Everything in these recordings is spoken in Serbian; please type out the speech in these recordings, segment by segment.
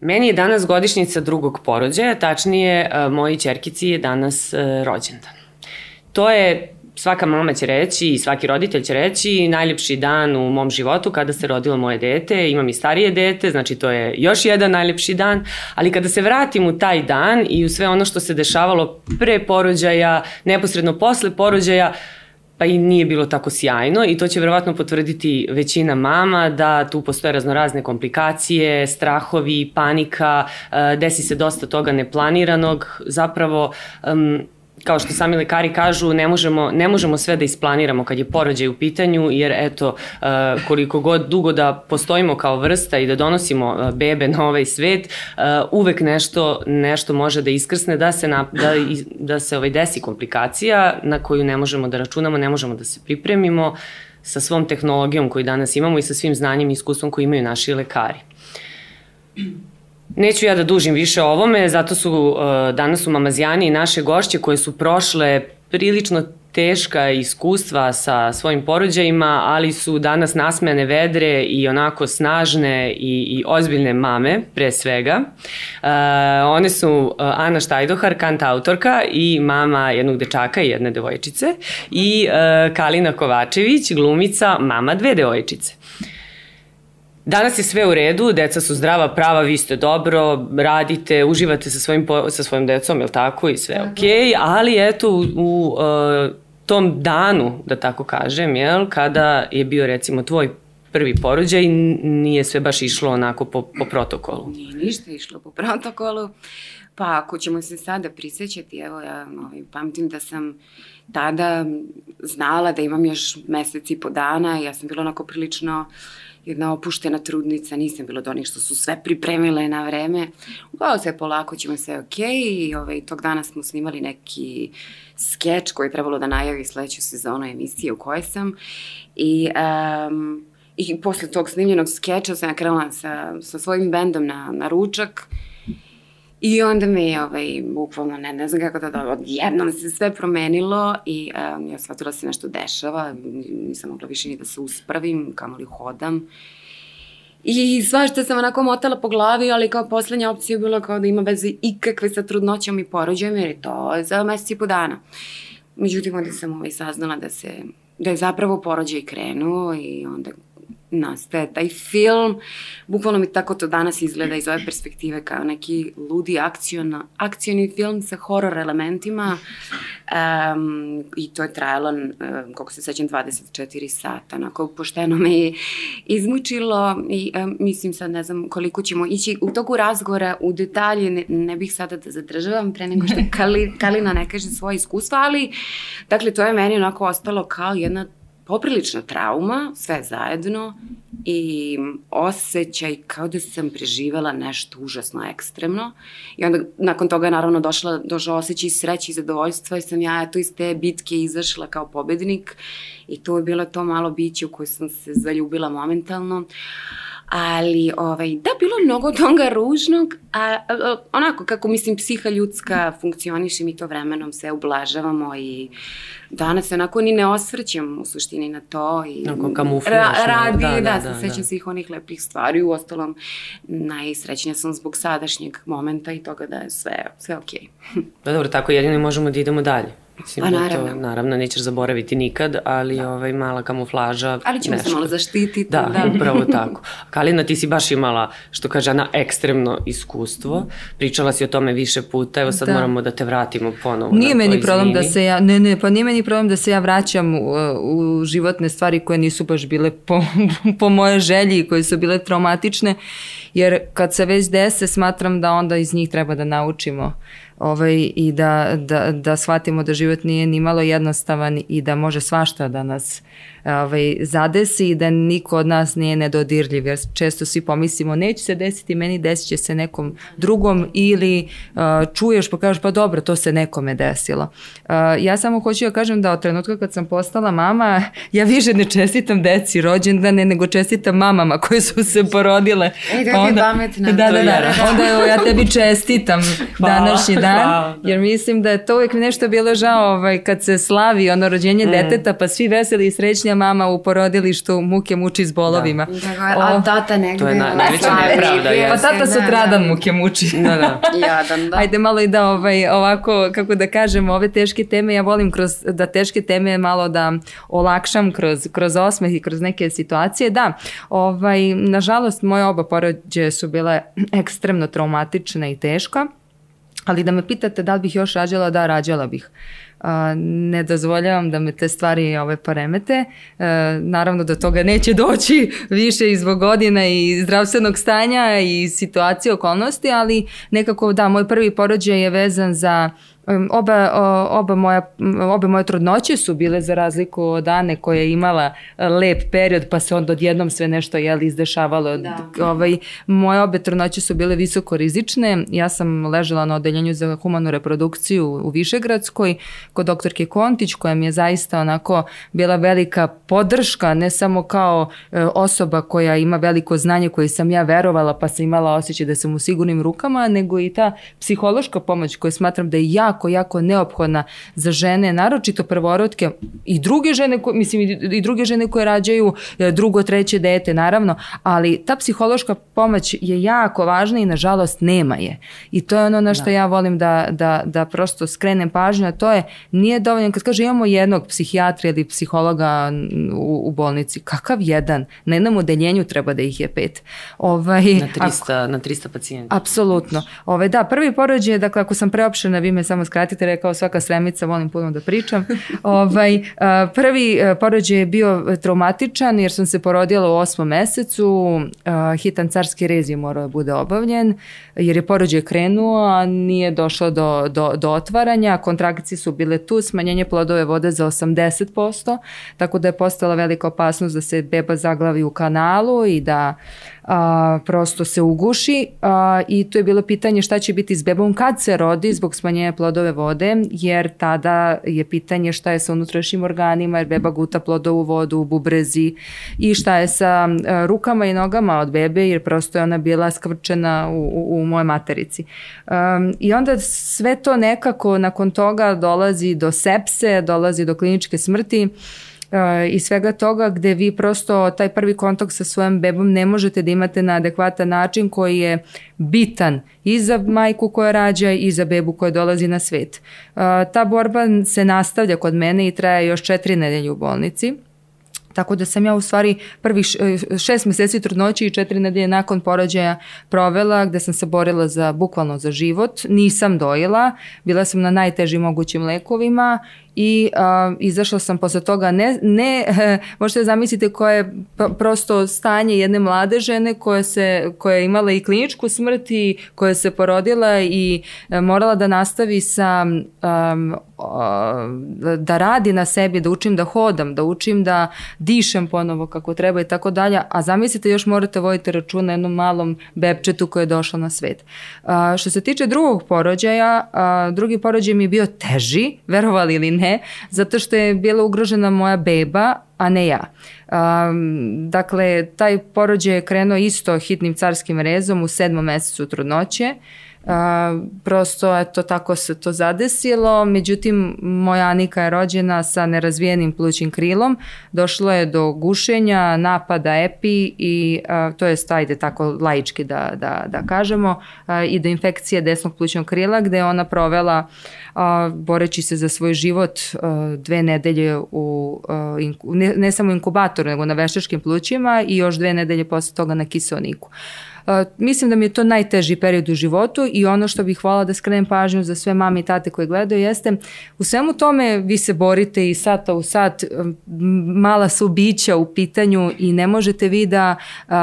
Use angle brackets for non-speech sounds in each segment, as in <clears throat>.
Meni je danas godišnjica drugog porođaja, tačnije e, moji čerkici je danas e, rođendan. To je svaka mama će reći i svaki roditelj će reći najljepši dan u mom životu kada se rodilo moje dete, imam i starije dete, znači to je još jedan najljepši dan, ali kada se vratim u taj dan i u sve ono što se dešavalo pre porođaja, neposredno posle porođaja, pa i nije bilo tako sjajno i to će verovatno potvrditi većina mama da tu postoje raznorazne komplikacije, strahovi, panika, e, desi se dosta toga neplaniranog, zapravo um, kao što sami lekari kažu, ne možemo, ne možemo sve da isplaniramo kad je porođaj u pitanju, jer eto, uh, koliko god dugo da postojimo kao vrsta i da donosimo uh, bebe na ovaj svet, uh, uvek nešto, nešto može da iskrsne, da se, na, da, da se ovaj desi komplikacija na koju ne možemo da računamo, ne možemo da se pripremimo sa svom tehnologijom koju danas imamo i sa svim znanjem i iskustvom koji imaju naši lekari. Neću ja da dužim više o ovome, zato su uh, danas u Mamazijani i naše gošće koje su prošle prilično teška iskustva sa svojim porođajima, ali su danas nasmene vedre i onako snažne i, i ozbiljne mame, pre svega. Uh, one su uh, Ana Štajdohar, kanta autorka i mama jednog dečaka i jedne devojčice i uh, Kalina Kovačević, glumica, mama dve devojčice. Danas je sve u redu, deca su zdrava, prava, vi ste dobro, radite, uživate sa svojim, sa svojim decom, je li tako, i sve okej, okay, ali eto u, u uh, tom danu, da tako kažem, jel, kada je bio recimo tvoj prvi porođaj, nije sve baš išlo onako po, po protokolu. Nije ništa išlo po protokolu. Pa ako ćemo se sada prisjećati, evo ja ovaj, pamtim da sam tada znala da imam još mesec i po dana, ja sam bila onako prilično uh, jedna opuštena trudnica, nisam bila do onih što su sve pripremile na vreme. Uglavnom sve polako ćemo sve ok i ovaj, tog dana smo snimali neki skeč koji je trebalo da najavi sledeću sezonu emisije u kojoj sam i um, I posle tog snimljenog skeča sam ja krenula sa, sa svojim bendom na, na ručak I onda me je, ovaj, bukvalno, ne, ne znam kako da, da odjednom se sve promenilo i um, ja shvatila da se nešto dešava, nisam mogla više ni da se uspravim, kamo li hodam. I svašta sam onako motala po glavi, ali kao poslednja opcija je bila kao da ima veze ikakve sa trudnoćom i porođajem, jer je to za mesec i po dana. Međutim, onda sam ovaj saznala da se, da je zapravo porođaj krenuo i onda nastaje taj film. Bukvalno mi tako to danas izgleda iz ove perspektive kao neki ludi akciona, akcioni film sa horror elementima um, i to je trajalo, um, kako se sećam, 24 sata. Onako, pošteno me je izmučilo i um, mislim sad ne znam koliko ćemo ići u toku razgovora u detalje, ne, ne bih sada da zadržavam pre nego što <laughs> Kali, Kalina ne kaže svoje iskustva, ali dakle to je meni onako ostalo kao jedna poprilična trauma, sve zajedno i osjećaj kao da sam preživala nešto užasno ekstremno i onda nakon toga je naravno došla, došla osjećaj sreće i zadovoljstva i sam ja eto iz te bitke izašla kao pobednik i to je bilo to malo biće u koje sam se zaljubila momentalno. Uh, ali ovaj, da, bilo mnogo <laughs> toga ružnog, a, a onako kako mislim psiha ljudska funkcioniše, mi to vremenom se ublažavamo i danas se onako ni ne osvrćem u suštini na to. I Onako kamuflaš. Ra, radi, da, da, da, da, sećam da. svih onih lepih stvari, u ostalom najsrećnija sam zbog sadašnjeg momenta i toga da je sve, sve okej. Okay. <laughs> da, dobro, tako jedino možemo da idemo dalje. Mislim, A da naravno. To, naravno, nećeš zaboraviti nikad, ali da. ovaj, mala kamuflaža... Ali ćemo nešto. se malo zaštititi. Da, da, upravo <laughs> tako. Kalina, ti si baš imala, što kaže Ana, ekstremno iskustvo. Pričala si o tome više puta, evo sad da. moramo da te vratimo ponovo. Nije meni problem da se ja, ne, ne, pa nije meni problem da se ja vraćam u, u životne stvari koje nisu baš bile po, <laughs> po moje želji, koje su bile traumatične, jer kad se već dese, smatram da onda iz njih treba da naučimo ovaj, i da, da, da shvatimo da život nije ni malo jednostavan i da može svašta da nas ovaj, zadesi i da niko od nas nije nedodirljiv, jer često svi pomislimo neće se desiti meni, desit će se nekom drugom ili uh, čuješ pa kažeš pa dobro, to se nekome desilo. Uh, ja samo hoću da kažem da od trenutka kad sam postala mama, <laughs> ja više ne čestitam deci rođendane, nego čestitam mamama koje su se porodile. E, da onda, pametna. Da, da, da, da. Onda evo, ja tebi čestitam <laughs> današnji dan, Hvala, da. jer mislim da je to uvijek nešto bilo žao ovaj, kad se slavi ono rođenje mm. deteta, pa svi veseli i mama u porodilištu muke muči s bolovima. Da. Da, a tata negde. To je na, najveća nepravda. Pa tata sutradan da, muke muči. Da, da. <laughs> Jadan, da. Ajde malo i da ovaj, ovako, kako da kažem, ove teške teme, ja volim kroz, da teške teme malo da olakšam kroz, kroz osmeh i kroz neke situacije. Da, ovaj, nažalost, moje oba porođe su bile <clears throat> ekstremno traumatične i teška, ali da me pitate da li bih još rađala, da, rađala bih. A, ne dozvoljavam da me te stvari ove poremete. E, naravno da toga neće doći više i zbog godina i zdravstvenog stanja i situacije okolnosti, ali nekako da, moj prvi porođaj je vezan za Oba, oba, moja, obe moje trudnoće su bile za razliku od Ane koja je imala e, lep period pa se onda odjednom sve nešto jeli, izdešavalo. Da. Ovaj, moje obe trudnoće su bile visoko rizične. Ja sam ležala na odeljenju za humanu reprodukciju u Višegradskoj kod doktorke Kontić koja mi je zaista onako bila velika podrška, ne samo kao e, osoba koja ima veliko znanje koje sam ja verovala pa sam imala osjećaj da sam u sigurnim rukama, nego i ta psihološka pomoć koju smatram da je jako jako, jako neophodna za žene, naročito prvorodke i druge žene, koje, mislim i druge žene koje rađaju e, drugo, treće dete, naravno, ali ta psihološka pomoć je jako važna i nažalost nema je. I to je ono na što da. ja volim da, da, da prosto skrenem pažnju, a to je nije dovoljno, kad kaže imamo jednog psihijatra ili psihologa u, u bolnici, kakav jedan? Na jednom odeljenju treba da ih je pet. Ovaj, na 300, ako, na 300 pacijenta. Apsolutno. Ovaj, da, prvi porođaj, dakle, ako sam preopšena, vi me samo samo skratite, rekao svaka sremica, volim puno da pričam. <laughs> ovaj, prvi porođaj je bio traumatičan jer sam se porodila u osmom mesecu, hitan carski rez je morao da bude obavljen jer je porođaj krenuo, a nije došlo do, do, do otvaranja, kontrakcije su bile tu, smanjenje plodove vode za 80%, tako da je postala velika opasnost da se beba zaglavi u kanalu i da a, prosto se uguši. A, i to je bilo pitanje šta će biti s bebom kad se rodi zbog smanjenja plodove vode, jer tada je pitanje šta je sa unutrašnjim organima, jer beba guta plodovu vodu u bubrezi i šta je sa a, rukama i nogama od bebe, jer prosto je ona bila skvrčena u, u, u moje materici. Um, I onda sve to nekako nakon toga dolazi do sepse, dolazi do kliničke smrti, i svega toga gde vi prosto taj prvi kontakt sa svojom bebom ne možete da imate na adekvatan način koji je bitan i za majku koja rađa i za bebu koja dolazi na svet. Ta borba se nastavlja kod mene i traje još četiri nedelje u bolnici. Tako da sam ja u stvari prvi šest meseci trudnoće i četiri nedelje nakon porođaja provela gde sam se borila za bukvalno za život. Nisam dojela, bila sam na najtežim mogućim lekovima i a, izašla sam posle toga ne, ne <laughs> možete zamislite koje je prosto stanje jedne mlade žene koja, se, koja je imala i kliničku smrt i koja se porodila i a, morala da nastavi sa a, da radi na sebi, da učim da hodam, da učim da dišem ponovo kako treba i tako dalje, a zamislite još morate voditi račun na jednom malom bebčetu koji je došao na svet. A, što se tiče drugog porođaja, a, drugi porođaj mi je bio teži, verovali ili ne, ne, zato što je bila ugrožena moja beba, a ne ja. Um, dakle, taj porođaj je krenuo isto hitnim carskim rezom u sedmom mesecu trudnoće. A, prosto eto tako se to zadesilo, međutim moja Anika je rođena sa nerazvijenim plućim krilom, došlo je do gušenja, napada epi i a, to je ajde tako laički da, da, da kažemo a, i do infekcije desnog plućnog krila gde je ona provela a, boreći se za svoj život a, dve nedelje u, a, inku, ne, ne samo inkubatoru nego na veštačkim plućima i još dve nedelje posle toga na kiselniku. Mislim da mi je to najteži period u životu i ono što bih hvala da skrenem pažnju za sve mame i tate koje gledaju jeste u svemu tome vi se borite i sata u sat mala su bića u pitanju i ne možete vi da uh,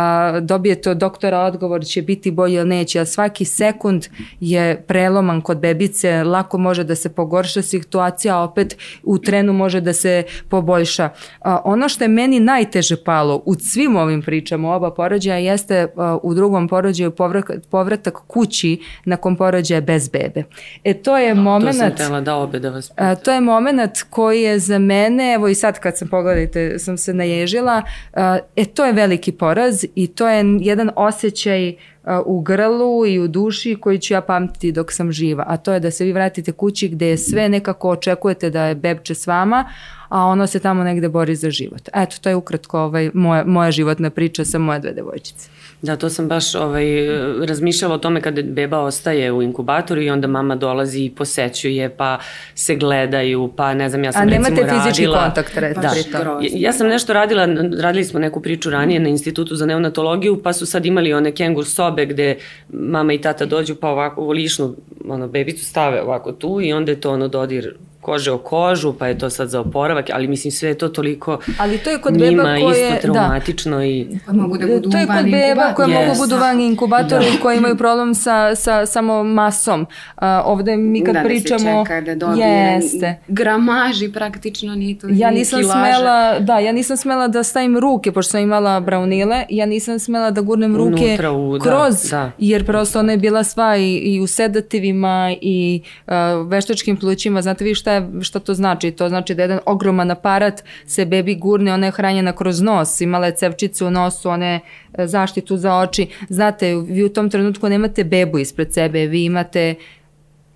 dobijete od doktora odgovor će biti bolje ili neće, a svaki sekund je preloman kod bebice, lako može da se pogorša situacija, a opet u trenu može da se poboljša. Uh, ono što je meni najteže palo u svim ovim pričama oba porođaja jeste u drugom drugom porođaju povratak, povratak kući nakon porođaja bez bebe. E to je moment... To sam tela da obe da vas A, to je moment koji je za mene, evo i sad kad sam pogledajte, sam se naježila, a, e to je veliki poraz i to je jedan osjećaj u grlu i u duši koji ću ja pamtiti dok sam živa, a to je da se vi vratite kući gde je sve nekako očekujete da je bebče s vama, a ono se tamo negde bori za život. Eto, to je ukratko ovaj, moja, moja životna priča sa moje dve devojčice. Da, to sam baš ovaj, razmišljala o tome kada beba ostaje u inkubatoru i onda mama dolazi i posećuje, pa se gledaju, pa ne znam, ja sam A recimo nemate radila... fizički kontakt, re, Da, pritom. ja, ja sam nešto radila, radili smo neku priču ranije na institutu za neonatologiju, pa su sad imali one kengur sobe gde mama i tata dođu pa ovako u lišnu ono, bebicu stave ovako tu i onda je to ono dodir kože o kožu, pa je to sad za oporavak, ali mislim sve je to toliko Ali to je kod njima beba koje... isto traumatično da. i Pa mogu da budu to je kod beba koje Yes. mogu budu van inkubatora i koji imaju problem sa, sa samo masom. Uh, ovde mi kad da, pričamo... Da se čeka da dobije Jeste. gramaži praktično nije to Ja ni nisam kilaža. smela, da, ja nisam smela da stavim ruke, pošto sam imala braunile, ja nisam smela da gurnem ruke Unutra u- da, kroz, da. jer prosto ona je bila sva i, i u sedativima i uh, veštačkim plućima. Znate vi šta, je, šta to znači? To znači da jedan ogroman aparat se bebi gurne, ona je hranjena kroz nos, imala je cevčice u nosu, ona je e, zaštitu za oči. Znate, vi u tom trenutku nemate bebu ispred sebe, vi imate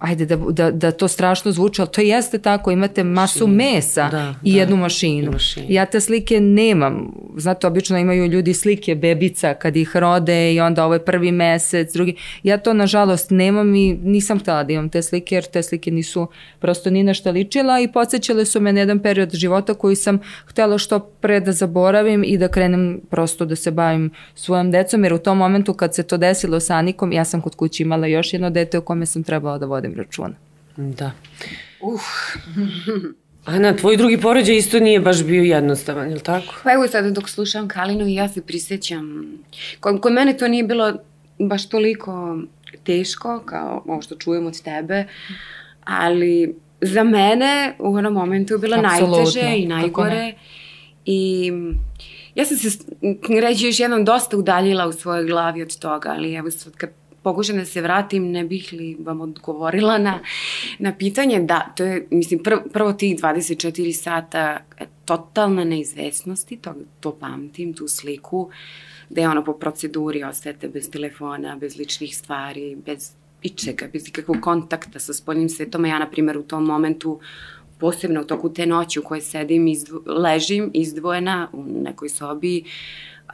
ajde da, da, da to strašno zvuči, ali to jeste tako, imate masu mesa Da, i da, jednu mašinu. i mašinu. Ja te slike nemam. Znate, obično imaju ljudi slike bebica kad ih rode i onda ovaj prvi mesec, drugi. Ja to nažalost nemam i nisam htela da imam te slike jer te slike nisu prosto ni nešto ličila i podsjećale su me na jedan period života koji sam htela što pre da zaboravim i da krenem prosto da se bavim svojom decom jer u tom momentu kad se to desilo sa Anikom ja sam kod kuće imala još jedno dete o kome sam trebala da vodim računa. da. Uh, <laughs> Ana, tvoj drugi porođaj isto nije baš bio jednostavan, je li tako? pa evo sada dok slušam Kalinu i ja se prisjećam, kod, kod mene to nije bilo baš toliko teško kao ovo što čujem od tebe, ali za mene u onom momentu je bilo Apsolutno, najteže i najgore i ja sam se reći još jednom dosta udaljila u svojoj glavi od toga, ali evo sad kad pokušam da se vratim, ne bih li vam odgovorila na, na pitanje. Da, to je, mislim, prvo, prvo tih 24 sata e, totalna neizvesnosti, to, to pamtim, tu sliku, gde ono po proceduri ostajete bez telefona, bez ličnih stvari, bez ičega, bez ikakvog kontakta sa spoljnim svetom, a ja, na primjer, u tom momentu posebno u toku te noći u kojoj sedim, izdvo, ležim izdvojena u nekoj sobi,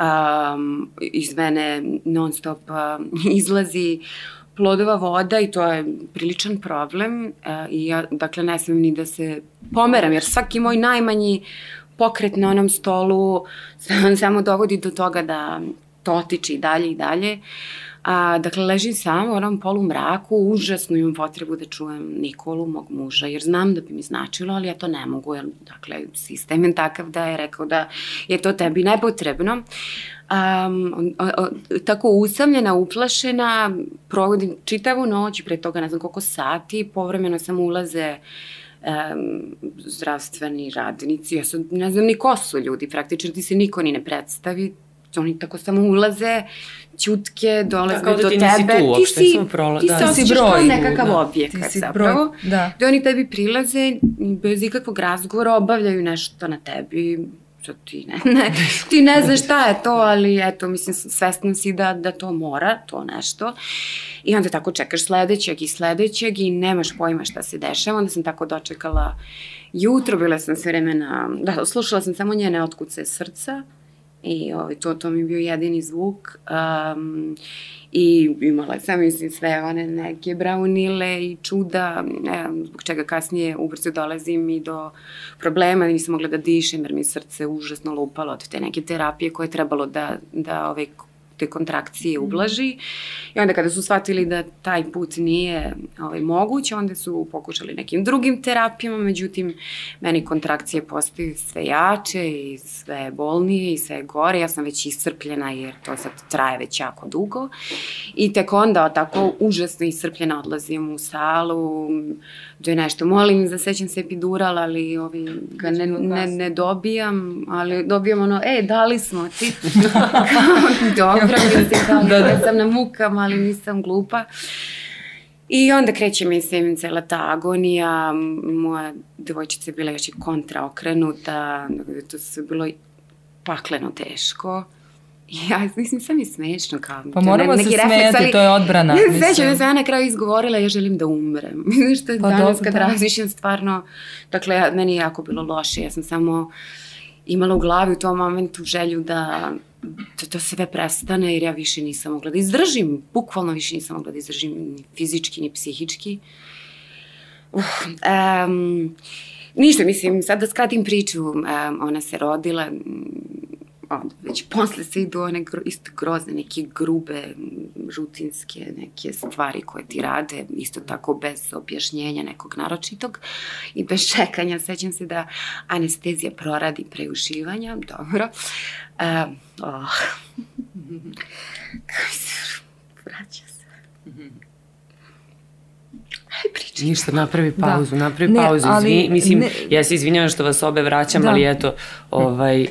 um, iz mene non stop uh, <laughs> izlazi plodova voda i to je priličan problem uh, i ja dakle ne smem ni da se pomeram jer svaki moj najmanji pokret na onom stolu <laughs> samo dovodi do toga da to otiče i dalje i dalje. A, dakle, ležim sama u onom polu mraku, užasno imam potrebu da čujem Nikolu, mog muža, jer znam da bi mi značilo, ali ja to ne mogu, jer, dakle, sistem je takav da je rekao da je to tebi nepotrebno. Um, o, o, tako usamljena, uplašena, provodim čitavu noć, pre toga ne znam koliko sati, povremeno sam ulaze um, zdravstveni radnici, ja sad ne znam ni ko su ljudi, praktično ti se niko ni ne predstavi, oni tako samo ulaze, dolaze Da, kao da do ti tebe. tu ti si, prola- ti da. se osjećaš kao broj. nekakav Da. objekat zapravo. broj, da. Da oni tebi prilaze bez ikakvog razgovora obavljaju nešto na tebi, što ti ne, ne, ti ne znaš šta je to, ali eto, mislim, svesna si da, da to mora, to nešto. I onda tako čekaš sledećeg i sledećeg i nemaš pojma šta se dešava. Onda sam tako dočekala jutro, bila sam sve vremena, da, slušala sam samo njene otkuce srca i ovaj, to, to mi je bio jedini zvuk. Um, I imala sam, mislim, sve one neke braunile i čuda, ne, zbog čega kasnije ubrzo dolazim i do problema, nisam mogla da dišem jer mi srce užasno lupalo od te neke terapije koje je trebalo da, da ovaj, te kontrakcije ublaži. I onda kada su shvatili da taj put nije ovaj, moguć, onda su pokušali nekim drugim terapijama, međutim, meni kontrakcije postaju sve jače i sve bolnije i sve gore. Ja sam već iscrpljena jer to sad traje već jako dugo. I tek onda tako užasno iscrpljena odlazim u salu, gde nešto molim, zasećam se epidural, ali ovi, ga ne, ne, ne dobijam, ali dobijam ono, e, dali smo ti. <laughs> <laughs> Dobro. Dobro, <laughs> mislim, kao da, da. sam na mukama, ali nisam glupa. I onda kreće, mislim, cela ta agonija, moja devojčica je bila još i kontraokrenuta, to su bilo pakleno teško. Ja, mislim, sam je smešno kao... Pa moramo ne, se smijeti, ali, to je odbrana. Ne, sećam da sam ja na kraju izgovorila, ja želim da umrem. <laughs> Mislim što pa danas kad da. razmišljam stvarno, dakle, meni je jako bilo loše, ja sam samo imala u glavi u tom momentu želju da to, to sve prestane jer ja više nisam mogla da izdržim, bukvalno više nisam mogla da izdržim ni fizički ni psihički. Uh, um, ništa, mislim, sad da skratim priču, um, ona se rodila, onda već posle se idu one gro, isto grozne, neke grube, žutinske, neke stvari koje ti rade, isto tako bez objašnjenja nekog naročitog i bez čekanja. Sećam se da anestezija proradi pre ušivanja, dobro. Uh, oh. Kako se vraća se. Aj, pričaj. Ništa, napravi da. pauzu, da. napravi ne, pauzu. Ali, Izvi, mislim, ne, ja se izvinjavam što vas obe vraćam, da. ali eto, ovaj...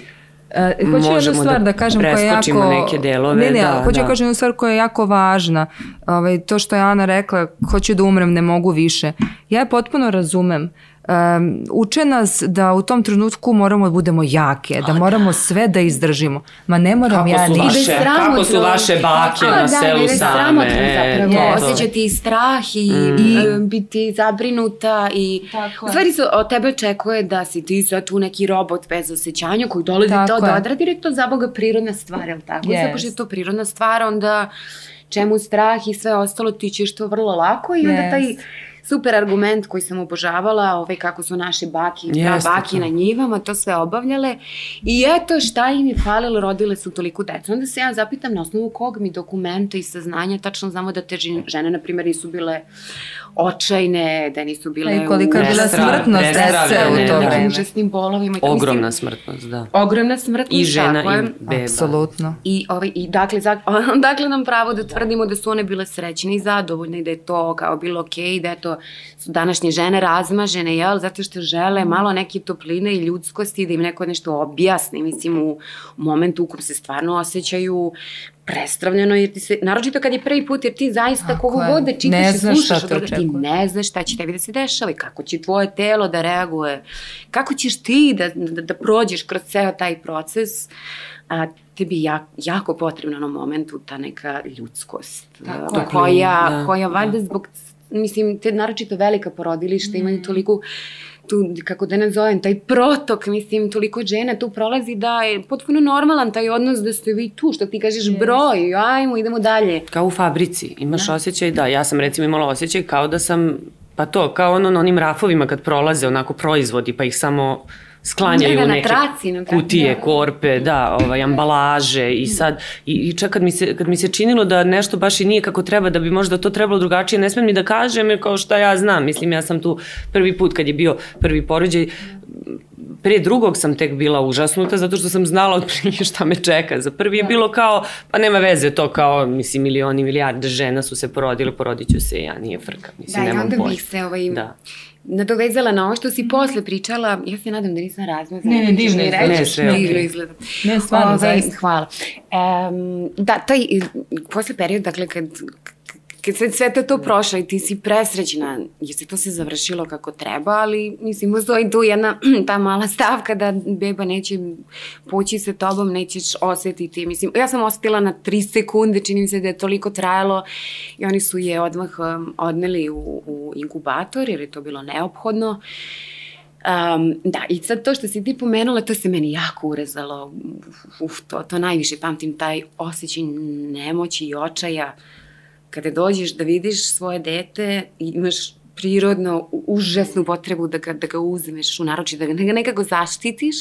Uh, hoću jednu stvar da kažem koja je jako... neke delove. Ne, ne, da, hoću da. da kažem jednu stvar koja je jako važna. Ovaj, to što je Ana rekla, hoću da umrem, ne mogu više. Ja je potpuno razumem um, uče nas da u tom trenutku moramo da budemo jake, da moramo sve da izdržimo. Ma ne moram kako ja ni... Vaše, kako su vaše bake na da, selu da, same. zapravo. Yes. Osjećati i strah i, mm. i biti zabrinuta i Tako. u stvari se od tebe očekuje da si ti sad tu neki robot bez osjećanja koji dolazi tako to da odradi, jer to za Boga prirodna stvar, je li tako? Yes. Zato što je to prirodna stvar, onda čemu strah i sve ostalo, ti ćeš to vrlo lako i onda yes. taj super argument koji sam obožavala, ovaj, kako su naše baki, Jeste, baki to. na njivama, to sve obavljale. I eto šta im je falilo, rodile su toliko deca. Onda se ja zapitam na osnovu kog mi dokumenta i saznanja, tačno znamo da te žene, na primjer, nisu bile očajne, da nisu bile... I koliko je bila smrtnost dece u to vreme. Užasnim bolovima. Ogromna mislim, smrtnost, da. Ogromna smrtnost, I žena i beba. Apsolutno. I, ovaj, i dakle, <laughs> dakle nam pravo da tvrdimo da su one bile srećne i zadovoljne i da je to kao bilo okej, okay, da je to su današnje žene razmažene, jel, zato što žele malo neke topline i ljudskosti da im neko nešto objasni, mislim, u, momentu u kom se stvarno osjećaju prestravljeno, jer ti se, naročito kad je prvi put, jer ti zaista kogu god da čitaš i slušaš, od ti ne znaš šta će tebi da se dešava i kako će tvoje telo da reaguje, kako ćeš ti da, da, da prođeš kroz ceo taj proces, a tebi jako, jako potrebna na momentu ta neka ljudskost, Tako, koja, da, koja valjda da. zbog mislim, te naročito velika porodilišta mm. imaju toliko tu, kako da nazovem, taj protok, mislim, toliko žena tu prolazi da je potpuno normalan taj odnos da ste vi tu, što ti kažeš yes. broj, ajmo, idemo dalje. Kao u fabrici, imaš da. osjećaj, da, ja sam recimo imala osjećaj kao da sam, pa to, kao ono na onim rafovima kad prolaze onako proizvodi, pa ih samo sklanjaju da, da, neke traci, na kutije, da. korpe, da, ovaj, ambalaže i sad, i, i čak kad mi, se, kad mi se činilo da nešto baš i nije kako treba, da bi možda to trebalo drugačije, ne smem ni da kažem, jer kao šta ja znam, mislim, ja sam tu prvi put kad je bio prvi porođaj, pre drugog sam tek bila užasnuta zato što sam znala otprilike šta me čeka. Za prvi je bilo kao, pa nema veze to kao, mislim, milioni, milijarde žena su se porodile, porodit ću se, ja nije frka, mislim, da, nemam pojma. Da, i onda bih se ovaj, da nadovezala na ovo što si posle pričala, ja se nadam da nisam razmazala. Ne, ne, divno izgleda. Ne, sve divno izgleda. Ne, stvarno, Ove, zaista. Hvala. Um, da, taj, posle perioda, dakle, kad, kad sve, sve te to prošlo i ti si presrećna, jer se to se završilo kako treba, ali mislim, postoji tu jedna <clears throat> ta mala stavka da beba neće poći sa tobom, nećeš osetiti. Mislim, ja sam osetila na tri sekunde, čini mi se da je toliko trajalo i oni su je odmah um, odneli u, u inkubator jer je to bilo neophodno. Um, da, i sad to što si ti pomenula, to se meni jako urezalo. Uf, to, to najviše pamtim, taj osjećaj nemoći i očaja. Uh, kada dođeš da vidiš svoje dete imaš prirodno užasnu potrebu da ga, da ga uzmeš u naroči, da ga nekako zaštitiš,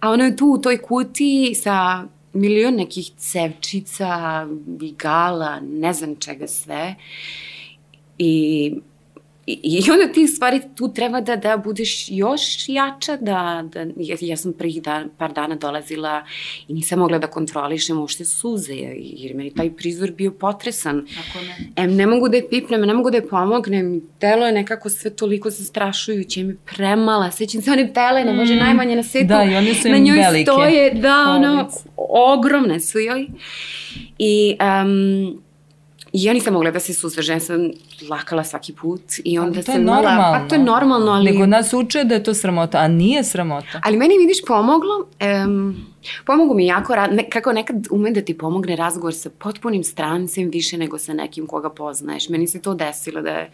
a ono je tu u toj kutiji sa milion nekih cevčica, igala, ne znam čega sve. I I, I onda ti stvari tu treba da, da budeš još jača, da, da ja, ja sam prvih dan, par dana dolazila i nisam mogla da kontrolišem uopšte suze, jer meni taj prizor bio potresan. Ne. Em, ne mogu da je pipnem, ne mogu da je pomognem, telo je nekako sve toliko zastrašujuće, mi premala, sećam se one pelene, mm. može najmanje na svetu. Da, i one su na njoj velike. stoje, da, ono, ogromne su joj. I um, I ja nisam mogla da se susrežem, ja sam lakala svaki put i onda sam normalno. Pa to je normalno, ali... Nego nas uče da je to sramota, a nije sramota. Ali meni vidiš pomoglo, um, pomogu mi jako, ra- ne, kako nekad ume da ti pomogne razgovor sa potpunim strancem više nego sa nekim koga poznaješ. Meni se to desilo da je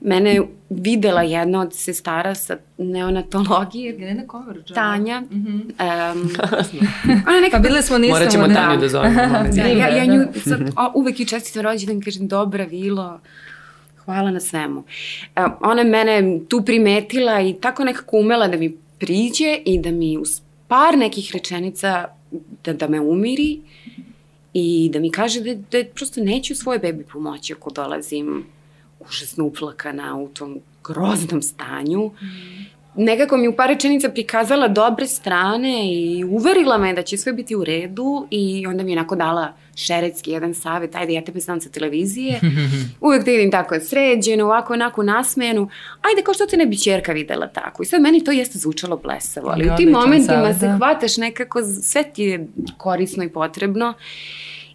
mene videla jedna od sestara sa neonatologije, Jelena Kovač. Tanja. Um, <laughs> ona neka Pa bile smo nisam. Morat ćemo Tanju da zovemo. <laughs> Da, ja, ja Da. nju sad, o, uvek i čestitam rođendan, kažem, dobra Vilo, hvala na svemu. E, ona je mene tu primetila i tako nekako umela da mi priđe i da mi uz par nekih rečenica da, da me umiri i da mi kaže da, da prosto neću svoje bebi pomoći ako dolazim užasno uplakana u tom groznom stanju. Nekako mi u par rečenica prikazala dobre strane i uverila me da će sve biti u redu i onda mi je onako dala šeretski jedan savet, ajde ja tebe znam sa televizije, <laughs> uvek da vidim tako sređeno, ovako onako nasmejenu, ajde kao što te ne bi čerka videla tako. I sad meni to jeste zvučalo blesavo, ali u tim momentima se da. hvataš nekako, sve ti je korisno i potrebno.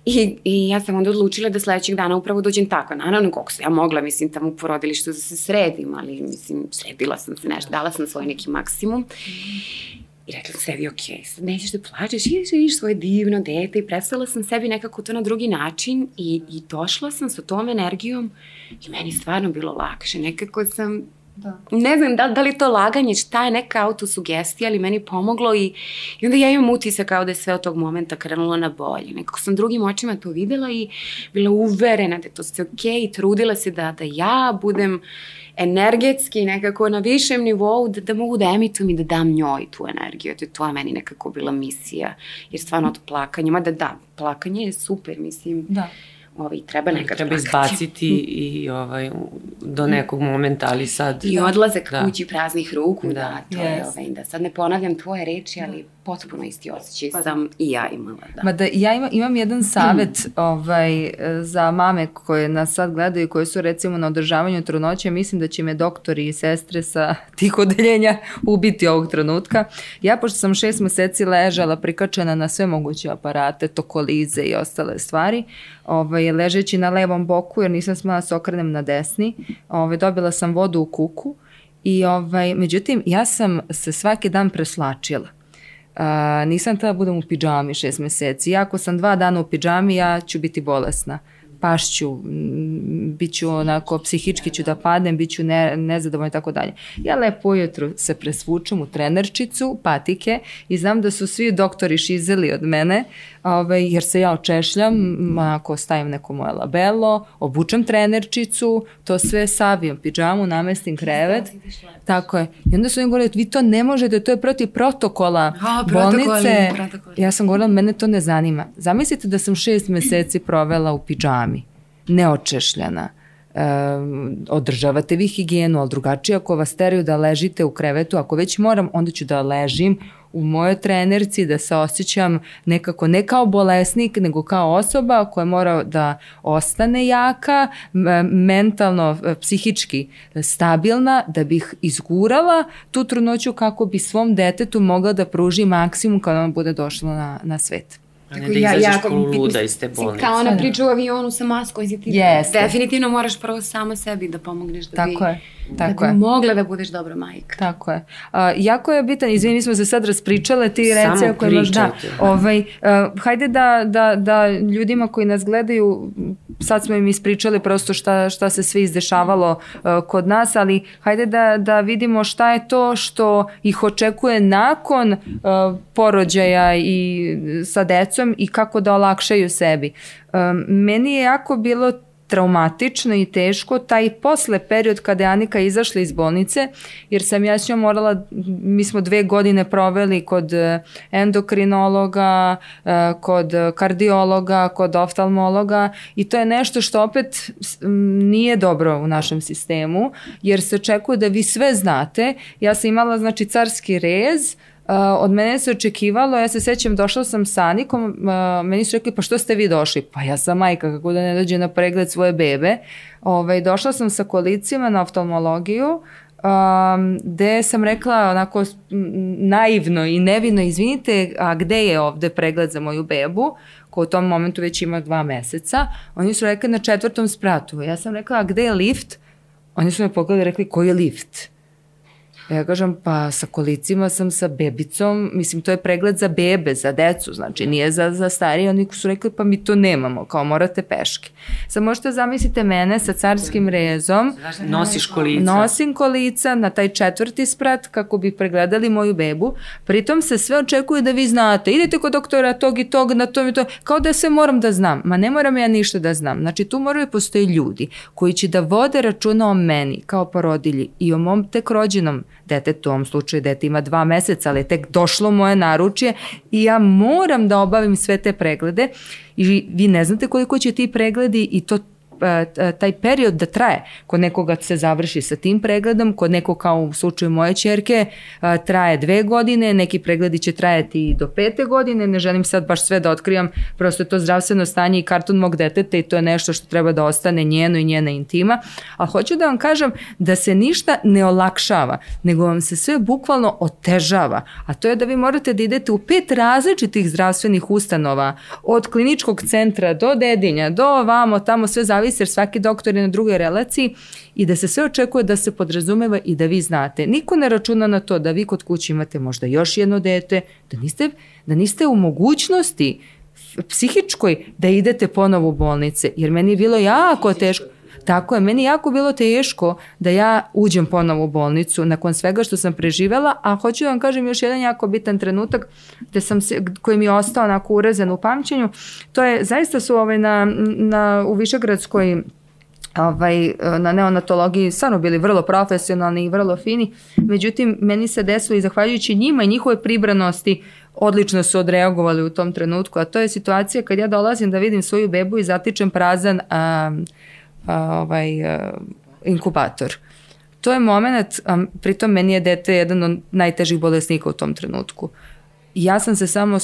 I, I ja sam onda odlučila da sledećeg dana upravo dođem tako. Naravno, koliko sam ja mogla, mislim, tamo u porodilištu da se sredim, ali, mislim, sredila sam se nešto, dala sam svoj neki maksimum. I rekla sam sebi, ok, sad nećeš da plačeš, ideš, vidiš svoje divno dete i predstavila sam sebi nekako to na drugi način i, i došla sam sa tom energijom i meni stvarno bilo lakše. Nekako sam Da. ne znam da, da li je to laganje, šta je neka autosugestija, ali meni pomoglo i, i onda ja imam utisak kao da je sve od tog momenta krenulo na bolje. Nekako sam drugim očima to videla i bila uverena da je to sve okej i trudila se da, da ja budem energetski nekako na višem nivou, da, da mogu da emitujem i da dam njoj tu energiju. Eto, to je meni nekako bila misija. Jer stvarno to plakanje, mada da, plakanje je super, mislim, Da. ovaj, treba nekad Treba plakati. izbaciti i ovaj, do nekog momenta, ali sad... I odlazak Da. kući praznih ruku, da, Da. to je, Yes. ovaj, da sad ne ponavljam tvoje reči, ali potpuno isti osjećaj sam i ja imala, da. Ma da ja ima, imam jedan savet ovaj, e, za mame koje nas sad gledaju, koje su recimo na održavanju trudnoće, mislim da će me doktori i sestre sa <laughs> tih odeljenja ubiti ovog trenutka. Ja, pošto sam šest meseci ležala prikačena na sve moguće aparate, tokolize i ostale stvari, ovaj, ležeći na levom boku, jer nisam smela da se okrenem na desni, ovaj, dobila sam vodu u kuku i ovaj, međutim, ja sam se svaki dan preslačila. A, nisam tada budem u pidžami šest meseci. Ja ako sam dva dana u pidžami, ja ću biti bolesna. Pašću, bit ću onako, psihički ću da padnem, bit ću ne, nezadovoljna i tako dalje. Ja lepo ujutru se presvučem u trenerčicu, patike i znam da su svi doktori šizeli od mene, ovaj, jer se ja očešljam, m, onako stavim neko moje labelo, obučem trenerčicu, to sve savijem pidžamu, namestim krevet. Tako je. I onda su oni govorili, vi to ne možete, to je protiv protokola A, protokoli, bolnice. protokoli. Ja sam govorila, mene to ne zanima. Zamislite da sam šest meseci provela u pidžami, neočešljana. Um, održavate vi higijenu, ali drugačije ako vas teraju da ležite u krevetu, ako već moram, onda ću da ležim u mojoj trenerci, da se osjećam nekako ne kao bolesnik, nego kao osoba koja mora da ostane jaka, mentalno, e, psihički stabilna, da bih izgurala tu trudnoću kako bi svom detetu mogla da pruži maksimum kada ono bude došlo na, na svet. A ne da izađeš ko luda iz te bolnice. Kao ona priča u avionu sa maskom, ti Jeste. definitivno moraš prvo sama sebi da pomogneš da bi, Tako je, tako da je. bi mogla da budeš dobra majka. Tako je. A, jako je bitan, izvini, mi smo se sad raspričale, ti Samo reci ako imaš, da, ovaj, a, hajde da, da, da ljudima koji nas gledaju, sad smo im ispričali prosto šta, šta se sve izdešavalo a, kod nas, ali hajde da, da vidimo šta je to što ih očekuje nakon a, porođaja i sa decom i kako da olakšaju sebi. A, meni je jako bilo traumatično i teško taj posle period kada je Anika izašla iz bolnice, jer sam ja s njom morala, mi smo dve godine proveli kod e, endokrinologa, e, kod kardiologa, kod oftalmologa i to je nešto što opet nije dobro u našem sistemu, jer se očekuje da vi sve znate. Ja sam imala znači carski rez, Uh, od mene se očekivalo, ja se sećam, došla sam sa Anikom, uh, meni su rekli, pa što ste vi došli? Pa ja sam majka, kako da ne dođe na pregled svoje bebe. Ovaj, došla sam sa kolicima na oftalmologiju, um, gde sam rekla onako naivno i nevino, izvinite, a gde je ovde pregled za moju bebu? ko u tom momentu već ima dva meseca. Oni su rekli na četvrtom spratu. Ja sam rekla, a gde je lift? Oni su me pogledali i rekli, koji je lift? Ja kažem, pa sa kolicima sam sa bebicom, mislim, to je pregled za bebe, za decu, znači nije za, za starije, oni su rekli, pa mi to nemamo, kao morate peške. Sad možete zamislite mene sa carskim rezom. Nosiš kolica. Nosim kolica na taj četvrti sprat kako bi pregledali moju bebu. Pritom se sve očekuje da vi znate, idete kod doktora tog i tog, na tom i to, kao da sve moram da znam. Ma ne moram ja ništa da znam. Znači tu moraju da postoji ljudi koji će da vode računa o meni kao porodilji i o mom tek rođenom detetu, u ovom slučaju dete ima dva meseca, ali je tek došlo moje naručje i ja moram da obavim sve te preglede i vi ne znate koliko će ti pregledi i to taj period da traje. Kod nekoga se završi sa tim pregledom, kod nekog kao u slučaju moje čerke e, traje dve godine, neki pregledi će trajati i do pete godine, ne želim sad baš sve da otkrivam, prosto to zdravstveno stanje i karton mog deteta i to je nešto što treba da ostane njeno i njena intima, ali hoću da vam kažem da se ništa ne olakšava, nego vam se sve bukvalno otežava, a to je da vi morate da idete u pet različitih zdravstvenih ustanova, od kliničkog centra do dedinja, do ovamo, tamo sve zavisi zavisi jer svaki doktor je na drugoj relaciji i da se sve očekuje da se podrazumeva i da vi znate. Niko ne računa na to da vi kod kuće imate možda još jedno dete, da niste, da niste u mogućnosti psihičkoj da idete ponovo u bolnice, jer meni je bilo jako teško. Tako je, meni jako bilo teško da ja uđem ponovo u bolnicu nakon svega što sam preživela, a hoću da vam kažem još jedan jako bitan trenutak gde sam se, koji mi je ostao onako urezan u pamćenju. To je, zaista su ovaj na, na, u Višegradskoj ovaj, na neonatologiji stvarno bili vrlo profesionalni i vrlo fini. Međutim, meni se desilo i zahvaljujući njima i njihove pribranosti odlično su odreagovali u tom trenutku, a to je situacija kad ja dolazim da vidim svoju bebu i zatičem prazan um, ovaj, inkubator. To je moment, a, pritom meni je dete jedan od najtežih bolesnika u tom trenutku. Ja sam se samo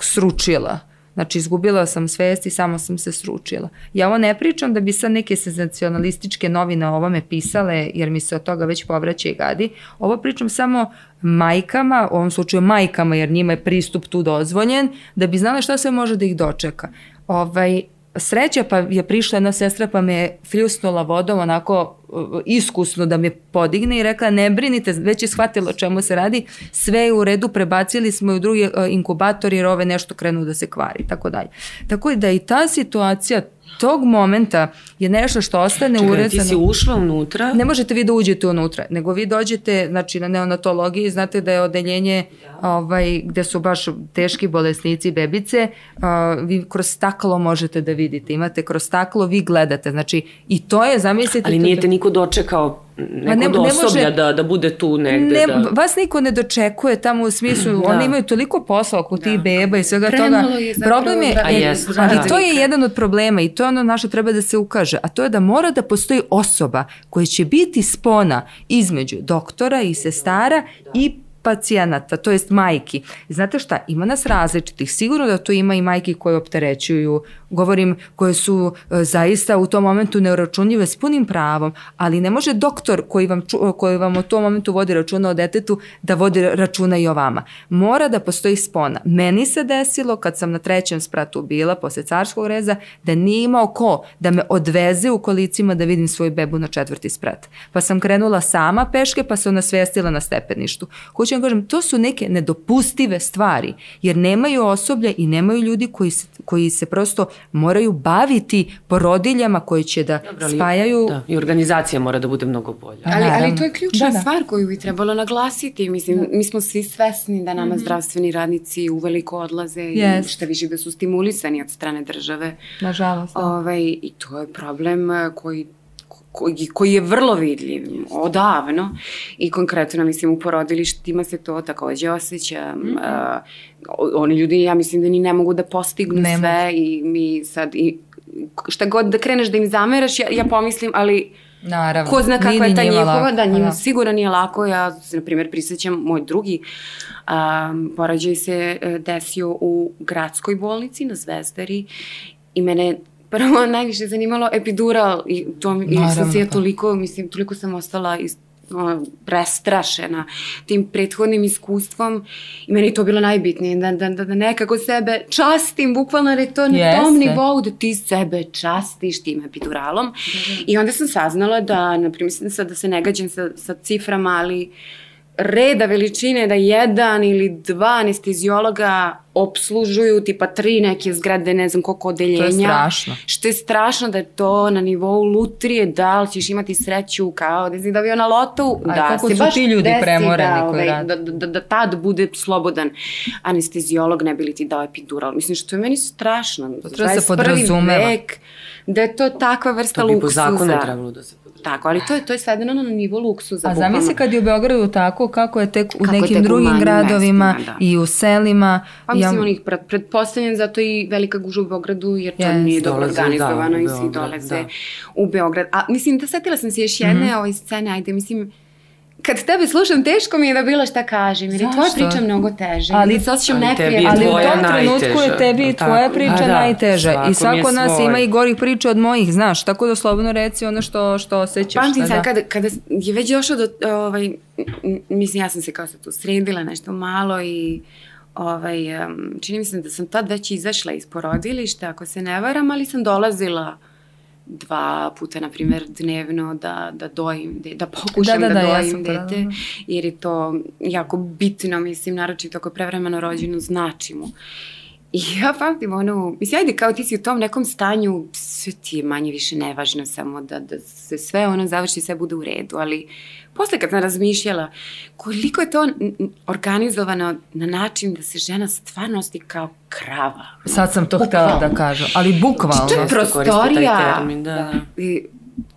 sručila. Znači, izgubila sam svest i samo sam se sručila. Ja ovo ne pričam da bi sad neke senzacionalističke novine o ovome pisale, jer mi se od toga već povraća i gadi. Ovo pričam samo majkama, u ovom slučaju majkama, jer njima je pristup tu dozvoljen, da bi znala šta se može da ih dočeka. Ovaj, sreća pa je prišla jedna sestra pa me fljusnula vodom onako uh, iskusno da me podigne i rekla ne brinite, već je shvatilo čemu se radi, sve je u redu, prebacili smo u drugi uh, inkubator jer ove nešto krenu da se kvari, tako dalje. Tako da i ta situacija tog momenta je nešto što ostane Čekaj, urezano. ti si ušla unutra? Ne možete vi da uđete unutra, nego vi dođete, znači na neonatologiji, znate da je odeljenje ovaj, gde su baš teški bolesnici bebice, uh, vi kroz staklo možete da vidite, imate kroz staklo, vi gledate, znači i to je, zamislite... Ali nije te niko dočekao neko ne, do osoblja ne može, da, da bude tu negde. Ne, da... Vas niko ne dočekuje tamo u smislu, da. oni imaju toliko posla oko tih da. beba i svega Premalo toga. Je Problem je, da, je i to je jedan od problema i to je ono na što treba da se ukaže, a to je da mora da postoji osoba koja će biti spona između doktora i sestara i pacijenata, to jest majki. Znate šta, ima nas različitih. Sigurno da to ima i majki koje opterećuju govorim, koje su e, zaista u tom momentu neuračunljive s punim pravom, ali ne može doktor koji vam, koji vam u tom momentu vodi računa o detetu da vodi računa i o vama. Mora da postoji spona. Meni se desilo kad sam na trećem spratu bila posle carskog reza da nije imao ko da me odveze u kolicima da vidim svoju bebu na četvrti sprat. Pa sam krenula sama peške pa se ona svestila na stepeništu. Hoću vam kažem, to su neke nedopustive stvari jer nemaju osoblje i nemaju ljudi koji se, koji se prosto moraju baviti porodiljama koji će da Dobro, ali- spajaju Da, i organizacija mora da bude mnogo bolja. Ali, ali naravno. to je ključna Da, da. stvar koju bi trebalo naglasiti. Mislim, mi smo svi svesni da nama zdravstveni radnici uveliko odlaze i Jest. šta više da su stimulisani od strane države. nažalost. da. Ovaj, I to je problem koji koji, koji je vrlo vidljiv odavno i konkretno mislim u porodilištima se to takođe osjeća mm -hmm. uh, oni ljudi ja mislim da ni ne mogu da postignu Ne sve i mi sad i šta god da kreneš da im zameraš ja, ja pomislim ali Naravno. ko zna kakva je ta njihova, lako, da njima da. sigurno nije lako. Ja se, na primjer, prisjećam, moj drugi um, porađaj se e, desio u gradskoj bolnici na Zvezdari i mene prvo <laughs> najviše zanimalo epidural i to mi- i sam Naravno, se ja pa. toliko, mislim, toliko sam ostala iz, prestrašena tim prethodnim iskustvom i meni to bilo najbitnije, da, da, da, da nekako sebe častim, bukvalno jer je to na Jeste. tom nivou da ti sebe častiš tim epiduralom. I onda sam saznala da, na primjer, da se ne gađam sa, sa ciframa, ali reda veličine da jedan ili dva anestezijologa obslužuju tipa tri neke zgrade, ne znam koliko odeljenja. strašno. Što je strašno da je to na nivou lutrije, da li ćeš imati sreću kao da si dobio na lotu, A da koliko se su baš ti ljudi desi premoreni da, koji ovaj, da, da, da tad bude slobodan anestezijolog, ne bi li ti dao epidural. Mislim, što je meni strašno. To treba se 21. podrazumeva. Vek, da je to takva vrsta To bi po luksuza. zakonu trebalo da se. Tako, ali to je, to je svedeno na nivo luksuza. A zamisli kad je u Beogradu tako, kako je tek u Kako nekim tek drugim gradovima mestima, da. i u selima. Pa mislim, onih pred, pretpostavljam zato i velika guža u Beogradu, jer to Yes. nije dobro Dolaze, organizovano da, i svi dolaze da. u Beograd. A mislim, da setila sam se još jedne Mhm. mm -hmm. ove scene, ajde, mislim, kad tebe slušam, teško mi je da bilo šta kažem, jer je tvoja priča mnogo teža. Ali- se osjećam neprijatno. Ali u tom trenutku je tebi tako. tvoja priča A da, najteža. svakom I svako nas svoj. ima i gorih priča od mojih, znaš. Tako da slobodno reci ono što, što osjećaš. Pamtim sad da. kada, kada je već došlo do, ovaj, mislim, ja sam se kao sad tu sredila nešto malo i ovaj, čini mi se da sam tad već izašla iz porodilišta, ako se ne varam, ali sam dolazila dva puta, na primjer, dnevno da, da dojim, de, da pokušam Da, da, da, da, da, ja dojim dete, radila. jer je to jako bitno, mislim, naročito ako je prevremeno rođeno, znači mu. I <laughs> ja pamtim ono, mislim, ajde kao ti si u tom nekom stanju, sve ti je manje više nevažno, samo da, da se sve ono završi, sve bude u redu, ali posle kad sam razmišljala koliko je to organizovano na način da se žena stvarno osti kao krava. Sad sam to htela da kažem, ali bukvalno. To je prostorija. taj termin, da, da. I,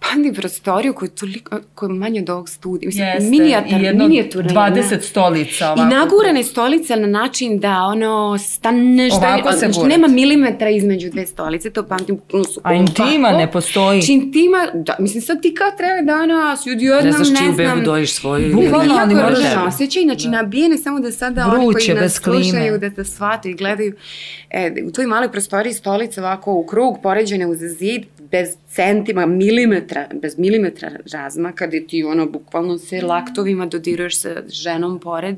pamtim prostoriju koja je toliko, koja je manje od ovog studija. Mislim, Jeste, minijatar, i jedno minijaturna 20 jedna. stolica I ovako. nagurane stolice na način da ono staneš, Ovako se znači, nema milimetra između dve stolice, to pamtim. bukvalno su A intima ovako. ne postoji. Znači intima, da, mislim sad ti kao treba da ono, si odjednom, Ne ne znaš čiju znam, bebu dojiš svoju. Bukvalno, ali jako moraš- ružan osjećaj, znači nabijene samo da sada oni Vruće, koji nas slušaju, da te shvate i gledaju. E, u toj maloj prostoriji stolice ovako u krug, poređene uz zid, bez centima, milimetra, bez milimetra razmaka, gde ti ono, bukvalno se laktovima dodiruješ sa ženom pored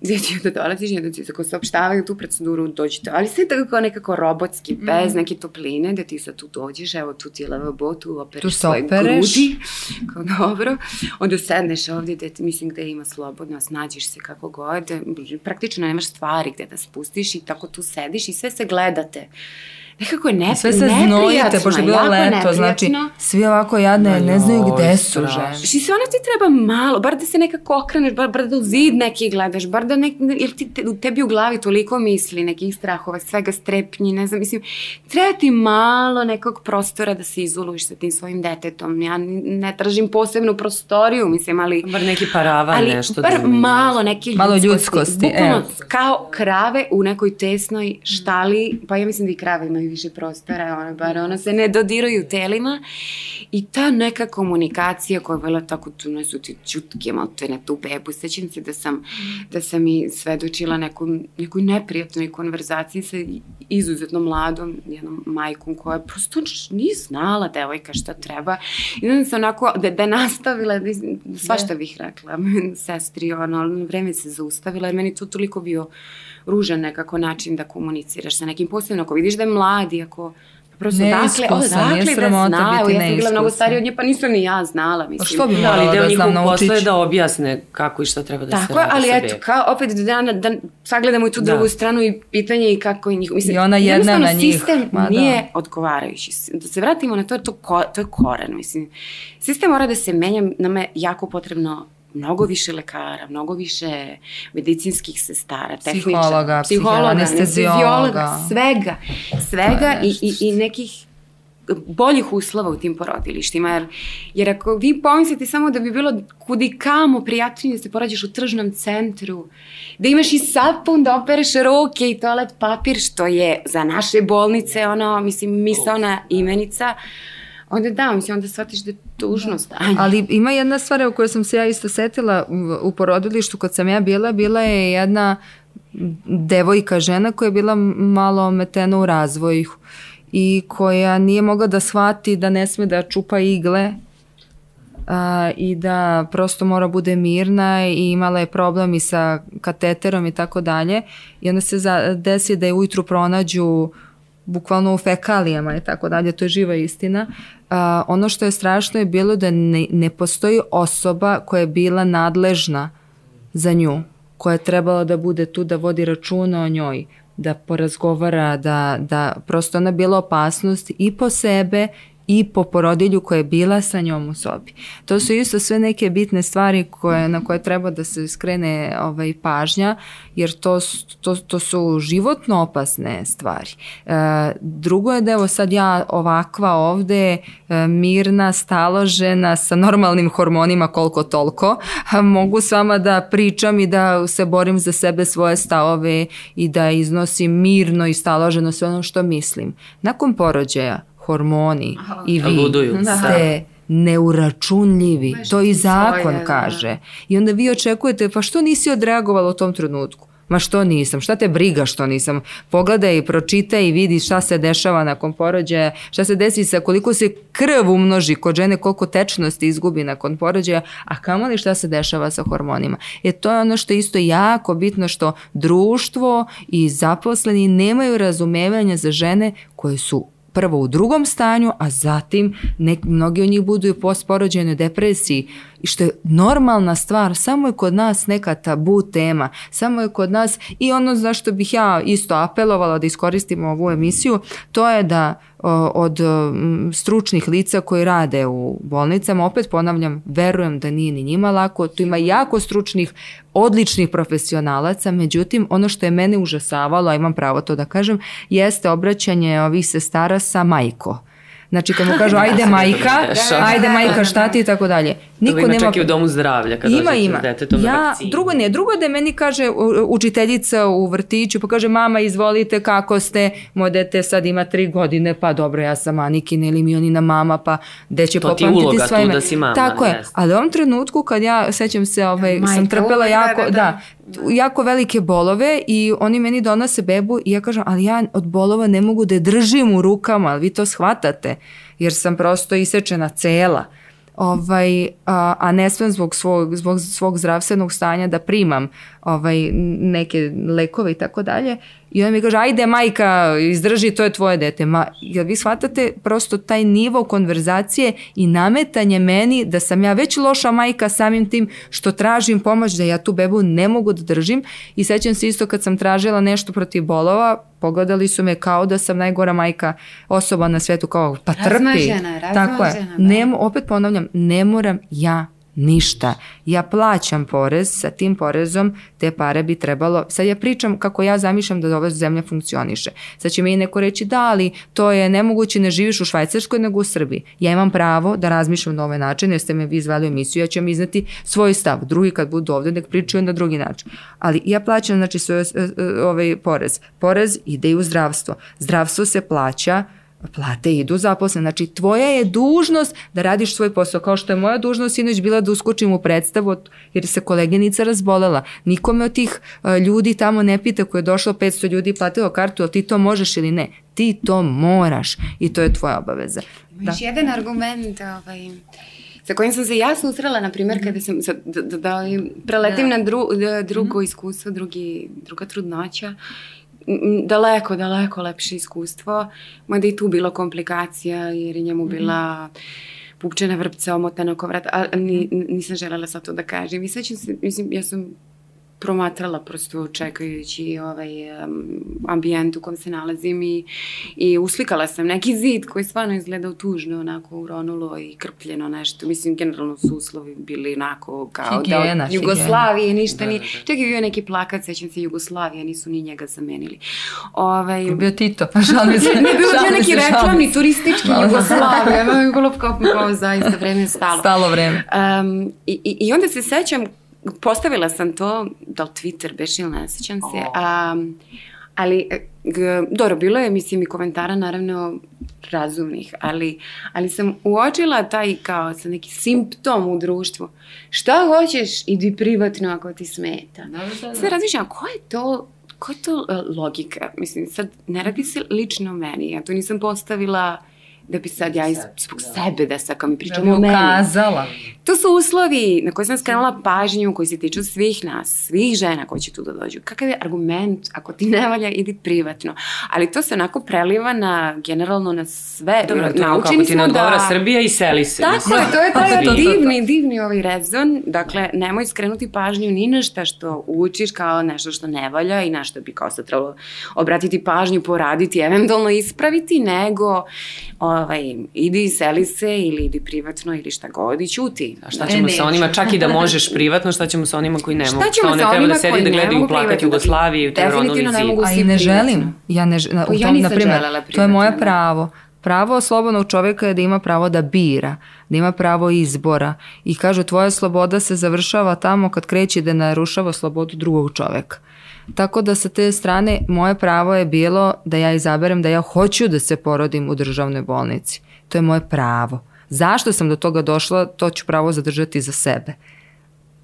gde ti onda dolaziš i onda ti tako saopštavaju tu proceduru, dođite, ali sve tako kao nekako robotski, bez neke topline, da ti sad tu dođeš, evo tu ti je lavabo, tu opereš Tu se svoje opereš. grudi, <laughs> kao dobro, onda sedneš ovdje, gde, ti- mislim gde ima slobodno, snađiš se kako god, praktično nemaš stvari gde da spustiš i tako tu sediš i sve se gledate. Nekako je ne, Sve se znojite, pošto je bilo leto, znači svi ovako jadne, Ma ne znaju gde su žene. Znači, sve ono ti treba malo, bar da se nekako okreneš, bar, bar da u zid neki gledaš, bar da nek, jer ti, te, u tebi u glavi toliko misli, nekih strahova, svega strepnji, ne znam, mislim, treba ti malo nekog prostora da se izoluješ sa tim svojim detetom. Ja ne tražim posebnu prostoriju, mislim, ali... Bar neki paravan, ali nešto. bar da malo neke ljudskosti. Malo ljudskosti, Bukvalno evo. kao krave u nekoj tesnoj štali, pa ja mislim da i krave imaju više prostora, ono, bar ono se ne dodiruju telima. I ta neka komunikacija koja je bila tako, tu ne su ti čutke, malo to je na tu bebu. Sećam se da sam, da sam i svedočila nekom, nekoj neprijatnoj konverzaciji sa izuzetno mladom jednom majkom koja prosto nije znala devojka šta treba. I onda sam onako, da, da nastavila, da, svašta bih rekla, <laughs> sestri, ono, vreme se zaustavila, jer meni to toliko bio ružan nekako način da komuniciraš sa nekim, posebno ako vidiš da je mlad i ako Prosto, dakle, odakle da znaju, ja sam bila mnogo starija od nje, pa nisam ni ja znala, mislim. A što bi da, morala da, da znam naučići? Ali da objasne kako i šta treba da Tako, se radi ali eto, kao opet da, da, da sagledamo i tu da. drugu stranu i pitanje i kako je njih, mislim, I ona jedna na njih. sistem Ma, nije da. odgovarajući. Da se vratimo na to, to, ko, to je koren, mislim. Sistem mora da se menja, nama je jako potrebno mnogo više lekara, mnogo više medicinskih sestara, tehničara, psihologa, psihologa, anesteziologa, svega, svega i, i, i nekih boljih uslova u tim porodilištima, jer, jer ako vi pomislite samo da bi bilo kudi kamo prijatnije da se porađaš u tržnom centru, da imaš i sapun da opereš ruke i toalet papir, što je za naše bolnice ono, mislim, misalna imenica, onda da, mislim, onda shvatiš da je tužno da. stanje. Ali ima jedna stvar u kojoj sam se ja isto setila u porodilištu kad sam ja bila, bila je jedna devojka, žena koja je bila malo ometena u razvoju i koja nije mogla da shvati da ne sme da čupa igle a, i da prosto mora bude mirna i imala je problem i sa kateterom i tako dalje i onda se za, desi da je ujutru pronađu bukvalno u fekalijama i tako dalje, to je živa istina. A, ono što je strašno je bilo da ne, ne postoji osoba koja je bila nadležna za nju, koja je trebala da bude tu da vodi računa o njoj, da porazgovara, da, da prosto ona bila opasnost i po sebe i po porodilju koja je bila sa njom u sobi. To su isto sve neke bitne stvari koje, na koje treba da se skrene ovaj, pažnja, jer to, to, to su životno opasne stvari. E, drugo je da evo sad ja ovakva ovde, e, mirna, staložena, sa normalnim hormonima koliko toliko, mogu s vama da pričam i da se borim za sebe svoje stavove i da iznosim mirno i staloženo sve ono što mislim. Nakon porođaja hormoni Aha. i vi Luduju. ste neuračunljivi. Baš to i zakon svoje, da, da. kaže. Da. I onda vi očekujete, pa što nisi odreagovala u tom trenutku? Ma što nisam, šta te briga što nisam? Pogledaj i pročitaj i vidi šta se dešava nakon porođaja, šta se desi sa koliko se krv umnoži kod žene, koliko tečnosti izgubi nakon porođaja, a kamoli šta se dešava sa hormonima. E to je ono što je isto jako bitno što društvo i zaposleni nemaju razumevanja za žene koje su prvo u drugom stanju, a zatim nek, mnogi od njih budu i postporođenoj depresiji i što je normalna stvar, samo je kod nas neka tabu tema, samo je kod nas i ono zašto bih ja isto apelovala da iskoristimo ovu emisiju, to je da od stručnih lica koji rade u bolnicama, opet ponavljam, verujem da nije ni njima lako, tu ima jako stručnih, odličnih profesionalaca, međutim, ono što je mene užasavalo, a imam pravo to da kažem, jeste obraćanje ovih sestara sa majko Znači kad mu kažu ajde majka, ajde majka šta ti i tako dalje. Niko ima nema... čak i u domu zdravlja kad ima, ima. detetom ja, na Drugo ne, drugo da meni kaže učiteljica u vrtiću pa kaže mama izvolite kako ste, moje dete sad ima tri godine pa dobro ja sam Anikin ili Mionina mama pa gde će to popamtiti svoje To ti uloga tu da si mama. Tako je, jest. ali u ovom trenutku kad ja sećam se ovaj, Majka, sam trpela jako, da, da, da, jako velike bolove i oni meni donose bebu i ja kažem, ali ja od bolova ne mogu da je držim u rukama, ali vi to shvatate, jer sam prosto isečena cela. Ovaj, a, a ne smem zbog svog, zbog svog zdravstvenog stanja da primam ovaj, neke lekove i tako dalje. I on mi kaže, ajde majka, izdrži, to je tvoje dete. Ma, jel vi shvatate prosto taj nivo konverzacije i nametanje meni da sam ja već loša majka samim tim što tražim pomoć da ja tu bebu ne mogu da držim i sećam se isto kad sam tražila nešto protiv bolova, pogledali su me kao da sam najgora majka osoba na svetu, kao pa trpi. Razmažena, razmažena. Tako je. Da. Ne, opet ponavljam, ne moram ja ništa. Ja plaćam porez, sa tim porezom te pare bi trebalo, sad ja pričam kako ja zamišljam da ova zemlja funkcioniše. Sad će mi neko reći da, ali to je nemoguće, ne živiš u Švajcarskoj nego u Srbiji. Ja imam pravo da razmišljam na ovaj način, jer ste me vi izveli u emisiju, ja ću vam iznati svoj stav. Drugi kad budu ovde, nek pričaju na drugi način. Ali ja plaćam, znači, svoj ovaj porez. Porez ide i u zdravstvo. Zdravstvo se plaća plate idu zaposlen. Znači, tvoja je dužnost da radiš svoj posao, kao što je moja dužnost sinoć bila da uskočim u predstavu, jer se koleginica razbolela. Nikome od tih uh, ljudi tamo ne pita ko je došlo 500 ljudi i platilo kartu, ali ti to možeš ili ne. Ti to moraš i to je tvoja obaveza. Da. jedan argument, ovaj, sa kojim sam se ja susrela, na primjer, kada sam, da, da, da preletim da. na dru, drugo mm -hmm. iskustvo, drugi, druga trudnoća, m, daleko, daleko lepše iskustvo, mada i tu bilo komplikacija, jer je njemu bila pupčena vrpca omotana oko vrata, a ni, nisam želela sad to da kažem. I sećam se, mislim, ja sam promatrala prosto čekajući ovaj um, ambijent u kom se nalazim i, i uslikala sam neki zid koji stvarno izgledao tužno, onako uronulo i krpljeno nešto. Mislim, generalno su uslovi bili onako kao Higijena, da od Jugoslavije ništa da, ni... Čak je bio neki plakat, sećam se Jugoslavije, nisu ni njega zamenili. Ovaj, bio Tito, žal mi se. <laughs> Ne, bio bio neki reklamni, turistički Jugoslavije, je bilo kao, kao zaista vreme stalo. Stalo vreme. Um, i, i, I onda se sećam postavila sam to, da li Twitter beš ili ne sećam se, um, ali g, dobro, bilo je, mislim, i komentara naravno razumnih, ali, ali sam uočila taj kao sa neki simptom u društvu. Šta hoćeš, idi privatno ako ti smeta. Da, da, da. Sve razmišljam, ko je to Koja je to uh, logika? Mislim, sad ne radi se lično o meni. Ja to nisam postavila da bi sad ja iz, zbog sebe da sad kao mi pričamo da o meni. ukazala. To su uslovi na koje sam skrenula pažnju koji se tiču svih nas, svih žena koji će tu da dođu. Kakav je argument, ako ti ne valja, idi privatno. Ali to se onako preliva na, generalno na sve. Dobro, to je kako ti ne odgovara da... Srbija i seli se. Tako je, to je taj <laughs> divni, divni ovaj rezon. Dakle, nemoj skrenuti pažnju ni na šta što učiš kao nešto što ne valja i na što bi kao sad trebalo obratiti pažnju, poraditi, eventualno ispraviti, nego ovaj, idi seli se ili idi privatno ili šta god i ćuti. A šta ćemo ne, sa onima, čak i da <laughs> možeš privatno, šta ćemo sa onima koji ne mogu? Šta ćemo sa onima da sedi da gledaju plakat Jugoslaviji u Definitivno ne mogu A i ne želim. Ja, ne, na, u ja nisam primer, želela privatno. To je moje pravo. Pravo slobodnog čoveka je da ima pravo da bira, da ima pravo izbora i kažu tvoja sloboda se završava tamo kad kreće da narušava slobodu drugog čoveka. Tako da sa te strane moje pravo je bilo da ja izaberem da ja hoću da se porodim u državnoj bolnici. To je moje pravo. Zašto sam do toga došla, to ću pravo zadržati za sebe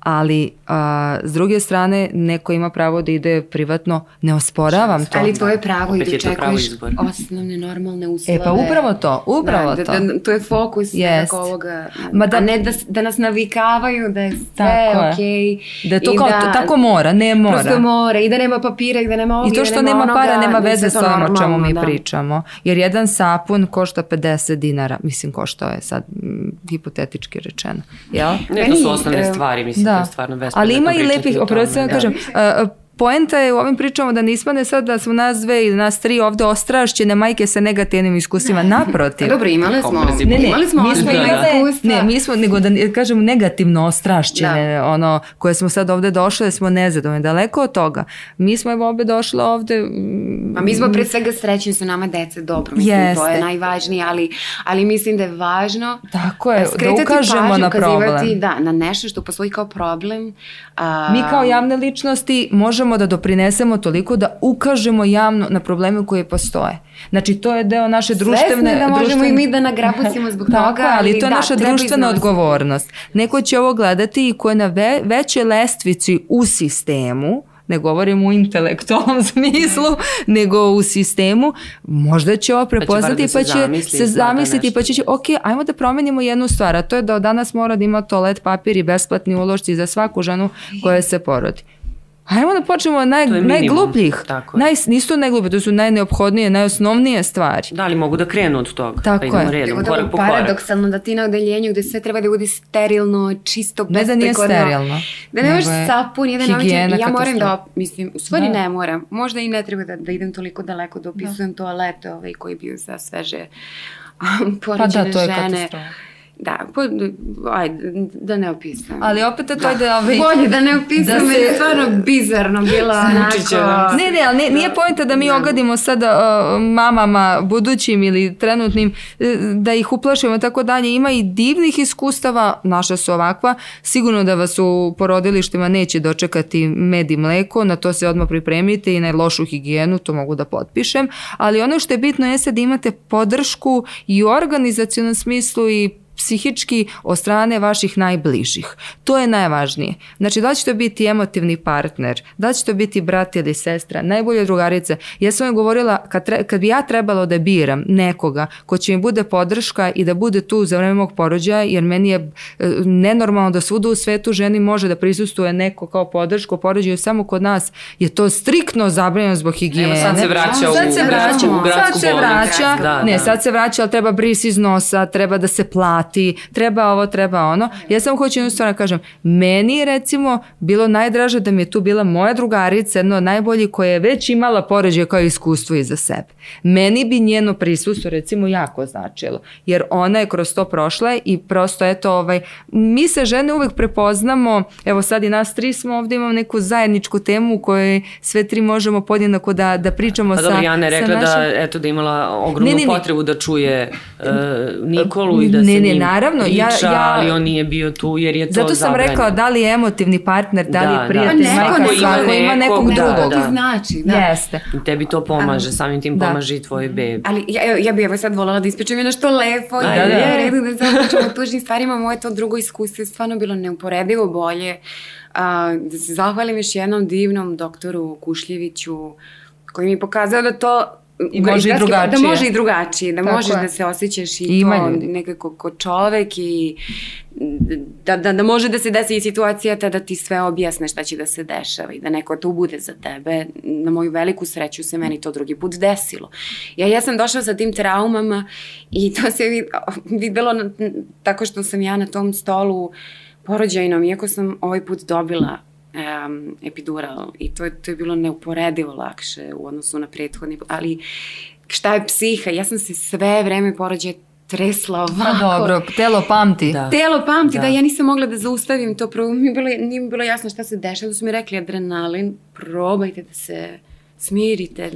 ali a, s druge strane neko ima pravo da ide privatno, ne osporavam to. Ali tvoje pravo i da čekuješ <laughs> osnovne normalne uslove. E pa upravo to, upravo da, to. Da, da, to je fokus yes. ovoga, Ma da, a ne da, da nas navikavaju da je sve okej. Okay, da to kao, da, tako mora, ne mora. Prosto mora i da nema papira i da nema ovoga I to što nema, nema para nema veze sa ovim o čemu mi da. pričamo. Jer jedan sapun košta 50 dinara, mislim koštao je sad m, hipotetički rečeno. Jel? Ne, to su osnovne stvari, mislim. Da da. je stvarno bespredmetno Ali ima i lepih, oprosti da kažem, uh, poenta je u ovim pričama da ne ispane sad da smo nas dve ili nas tri ovde ostrašćene majke sa negativnim iskustvima. Naprotiv. Dobro, imali smo. Ne, ne, imali smo mi smo Ne, mi smo, nego da kažemo negativno ostrašćene, da. ono, koje smo sad ovde došle, smo nezadovoljne. Daleko od toga. Mi smo evo ovde došle ovde... Ma mi smo pre svega srećni su nama deca dobro. Mislim, Jeste. to je najvažnije, ali, ali mislim da je važno Tako je, da ukažemo pažnju, na problem. Da, na nešto što postoji kao problem. A... Mi kao javne ličnosti možemo možemo da doprinesemo toliko da ukažemo javno na probleme koje postoje. Znači, to je deo naše društvene... Svesne da možemo društvene... i mi da nagrabucimo zbog <laughs> Tako, toga, ali, ali to je da, naša društvena odgovornost. Neko će ovo gledati i ko je na ve, većoj lestvici u sistemu, ne govorim u intelektualnom <laughs> smislu, nego u sistemu, možda će ovo prepoznati pa će, pa će se zamisliti pa će, ok, ajmo da promenimo jednu stvar, a to je da od danas mora da ima toalet papir i besplatni uložci za svaku ženu koja se porodi. Ajmo da počnemo od naj, najglupljih. Tako naj, nisu to najgluplje, to su najneophodnije, najosnovnije stvari. Da li mogu da krenu od toga? Tako pa idemo je. Redom, da korak po paradoksalno da ti na odeljenju gde sve treba da bude sterilno, čisto, Ne da nije sterilno. Da nemaš sapun, jedan omeđen. Ja moram da, mislim, u stvari da. ne moram. Možda i ne treba da, da idem toliko daleko da opisujem da. toalet ovaj, koji bio za sveže porođene <laughs> žene. Pa da, to je žene. katastrofa Da, po, ajde, da ne opisujem. Ali opet to je da... Ovaj, Bolje da ne opisujem, da se... je stvarno bizarno bila onako... Ne, ne, ali ne, nije pojenta da mi da. ogadimo sada uh, mamama budućim ili trenutnim, uh, da ih uplašimo tako dalje. Ima i divnih iskustava, naša su ovakva, sigurno da vas u porodilištima neće dočekati med i mleko, na to se odmah pripremite i na lošu higijenu, to mogu da potpišem, ali ono što je bitno jeste da imate podršku i u organizacijalnom smislu i psihički od strane vaših najbližih. To je najvažnije. Znači, da li će to biti emotivni partner, da li će to biti brat ili sestra, najbolje drugarice. Ja sam vam govorila, kad, tre, kad bi ja trebalo da biram nekoga ko će mi bude podrška i da bude tu za vreme mog porođaja, jer meni je e, nenormalno da svuda u svetu ženi može da prisustuje neko kao podršku porođaju, samo kod nas je to striktno zabranjeno zbog higijene. Evo sad se vraća u, sad se vraća, u gradsku sad se vraća, Da, ne, da. sad se vraća, ali treba bris iz nosa, treba da se plati, treba ovo, treba ono. Ja samo hoću jednu stvar da kažem, meni je recimo bilo najdraže da mi je tu bila moja drugarica, jedna od najboljih koja je već imala porođaj kao iskustvo iza sebe. Meni bi njeno prisustvo recimo jako značilo, jer ona je kroz to prošla i prosto eto ovaj, mi se žene uvek prepoznamo, evo sad i nas tri smo ovdje imamo neku zajedničku temu u kojoj sve tri možemo podjednako da, da pričamo Pa sa, dobro, Jana je rekla našim... da, eto, da imala ogromnu Ne, ne, ne. potrebu da čuje uh, Nikolu i da Ne, se ne, naravno, ja- priča, ja- ali on nije bio tu jer je to Zato sam zabranjeno. rekao da li je emotivni partner, da li Da, je da. prijatelj, Pa neko majka, ima svako ima nekog da, drugog. da. Ti znači, da. Jeste. Tebi to pomaže, samim tim Da. pomaže i tvoj bebi. Ali ja, ja bi evo sad voljela da ispričam je nešto lepo. Da, Da, da, da, da. Ja redu da pričam o tužnim stvarima. Moje to drugo iskustvo je stvarno bilo neuporedivo bolje. A, da se zahvalim još jednom divnom doktoru Kušljeviću koji mi je pokazao da to I može i drugačije. Da može i drugačije, da Tako možeš je. da se osjećaš i, I ima to ljudi. nekako ko čovek i da, da, da može da se desi i situacija te da ti sve objasne šta će da se dešava i da neko tu bude za tebe. Na moju veliku sreću se meni to drugi put desilo. Ja, ja sam došla sa tim traumama i to se vid, videlo na, tako što sam ja na tom stolu porođajnom, iako sam ovaj put dobila um, epidural i to to je bilo neuporedivo lakše u odnosu na prethodni, ali šta je psiha? Ja sam se sve vreme porođaja tresla ovako. Pa dobro, telo pamti. Da. Telo pamti da. Da. ja nisam mogla da zaustavim to, prvo mi je bilo, nije mi bilo jasno šta se dešava, da su mi rekli adrenalin, probajte da se smirite.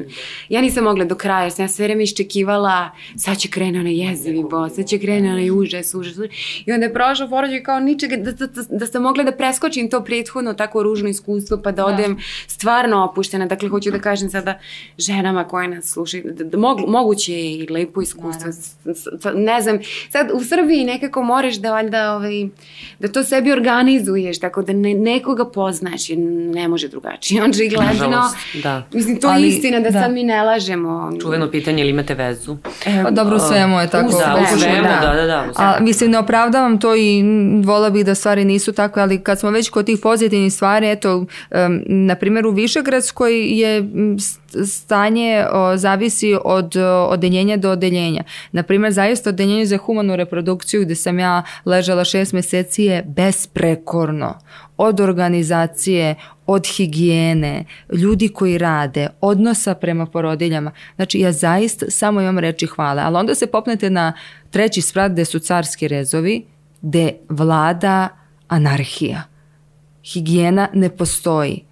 Ja nisam mogla do kraja, jer sam ja sve vreme iščekivala, sad će krene onaj jezivi bos, sad će krene onaj užas, užas, užas. I onda je prošlo porođaj kao ničega, da, da, da, da sam mogla da preskočim to prethodno tako ružno iskustvo, pa da odem stvarno opuštena. Dakle, hoću da kažem sada ženama koje nas slušaju, da, da mogu, moguće je i lepo iskustvo. S- Ne znam, sad u Srbiji nekako moraš da valjda ovaj, da to sebi organizuješ, tako da ne, nekoga poznaš, jer ne može drugačije. <laughs> On Nažalost, da. Mislim, to je Ali, istina da, da. sad mi ne lažemo. Čuveno pitanje ili imate vezu? Pa dobro, u svemu je tako. u Da, u svemu, da. da, da, da. svemu. A, mislim, ne opravdavam to i vola bih da stvari nisu takve, ali kad smo već kod tih pozitivnih stvari, eto, um, na primjer u Višegradskoj je stanje o, zavisi od o, odeljenja do odeljenja. Na primjer, zaista odeljenje za humanu reprodukciju gde sam ja ležala šest meseci je besprekorno. Od organizacije, od higijene, ljudi koji rade, odnosa prema porodiljama. Znači, ja zaista samo imam reči hvale. Ali onda se popnete na treći sprat gde su carski rezovi, gde vlada anarhija. Higijena ne postoji.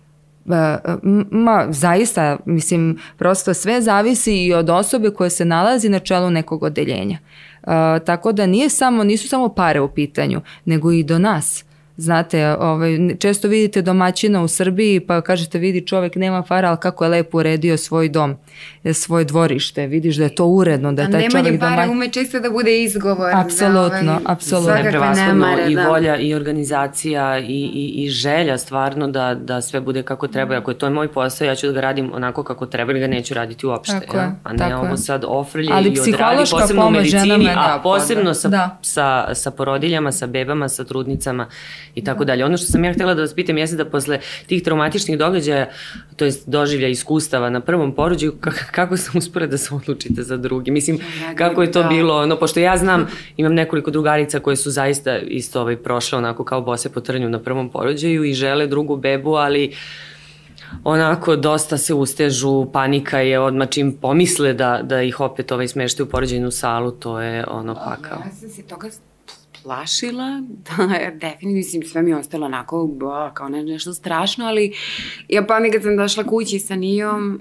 E, m- Ma, zaista, mislim, prosto sve zavisi i od osobe koja se nalazi na čelu nekog odeljenja. E, tako da nije samo, nisu samo pare u pitanju, nego i do nas. Znate, ovaj, često vidite domaćina u Srbiji pa kažete vidi čovek nema para, ali kako je lepo uredio svoj dom, e, svoje dvorište, vidiš da je to uredno, da je A taj nemanje čovek para domaćin. ume često da bude izgovor. Apsolutno, za, ovaj, apsolutno. nemare, i da. volja i organizacija i, i, i želja stvarno da, da sve bude kako treba. Ako je to moj posao, ja ću da ga radim onako kako treba ili ga neću raditi uopšte. Tako ja? je, A ne tako ovo sad ofrlje Ali i odradi, posebno u medicini, a posebno sa, Da. sa, sa porodiljama, sa bebama, sa trudnicama i tako dalje. Ono što sam ja htjela da vas pitam jeste da posle tih traumatičnih događaja, to jest doživlja iskustava na prvom porođaju, kako sam uspela da se odlučite za drugi? Mislim, kako je to bilo? No, pošto ja znam, imam nekoliko drugarica koje su zaista isto ovaj, prošle onako kao bose po trnju na prvom porođaju i žele drugu bebu, ali onako dosta se ustežu, panika je odmah čim pomisle da, da ih opet ovaj smeštaju u porođajnu salu, to je ono pakao. Ja sam se toga plašila, <laughs> da definitivno, mislim, sve mi je ostalo onako, ba, kao ne, nešto strašno, ali ja pamet kad sam došla kući sa Nijom,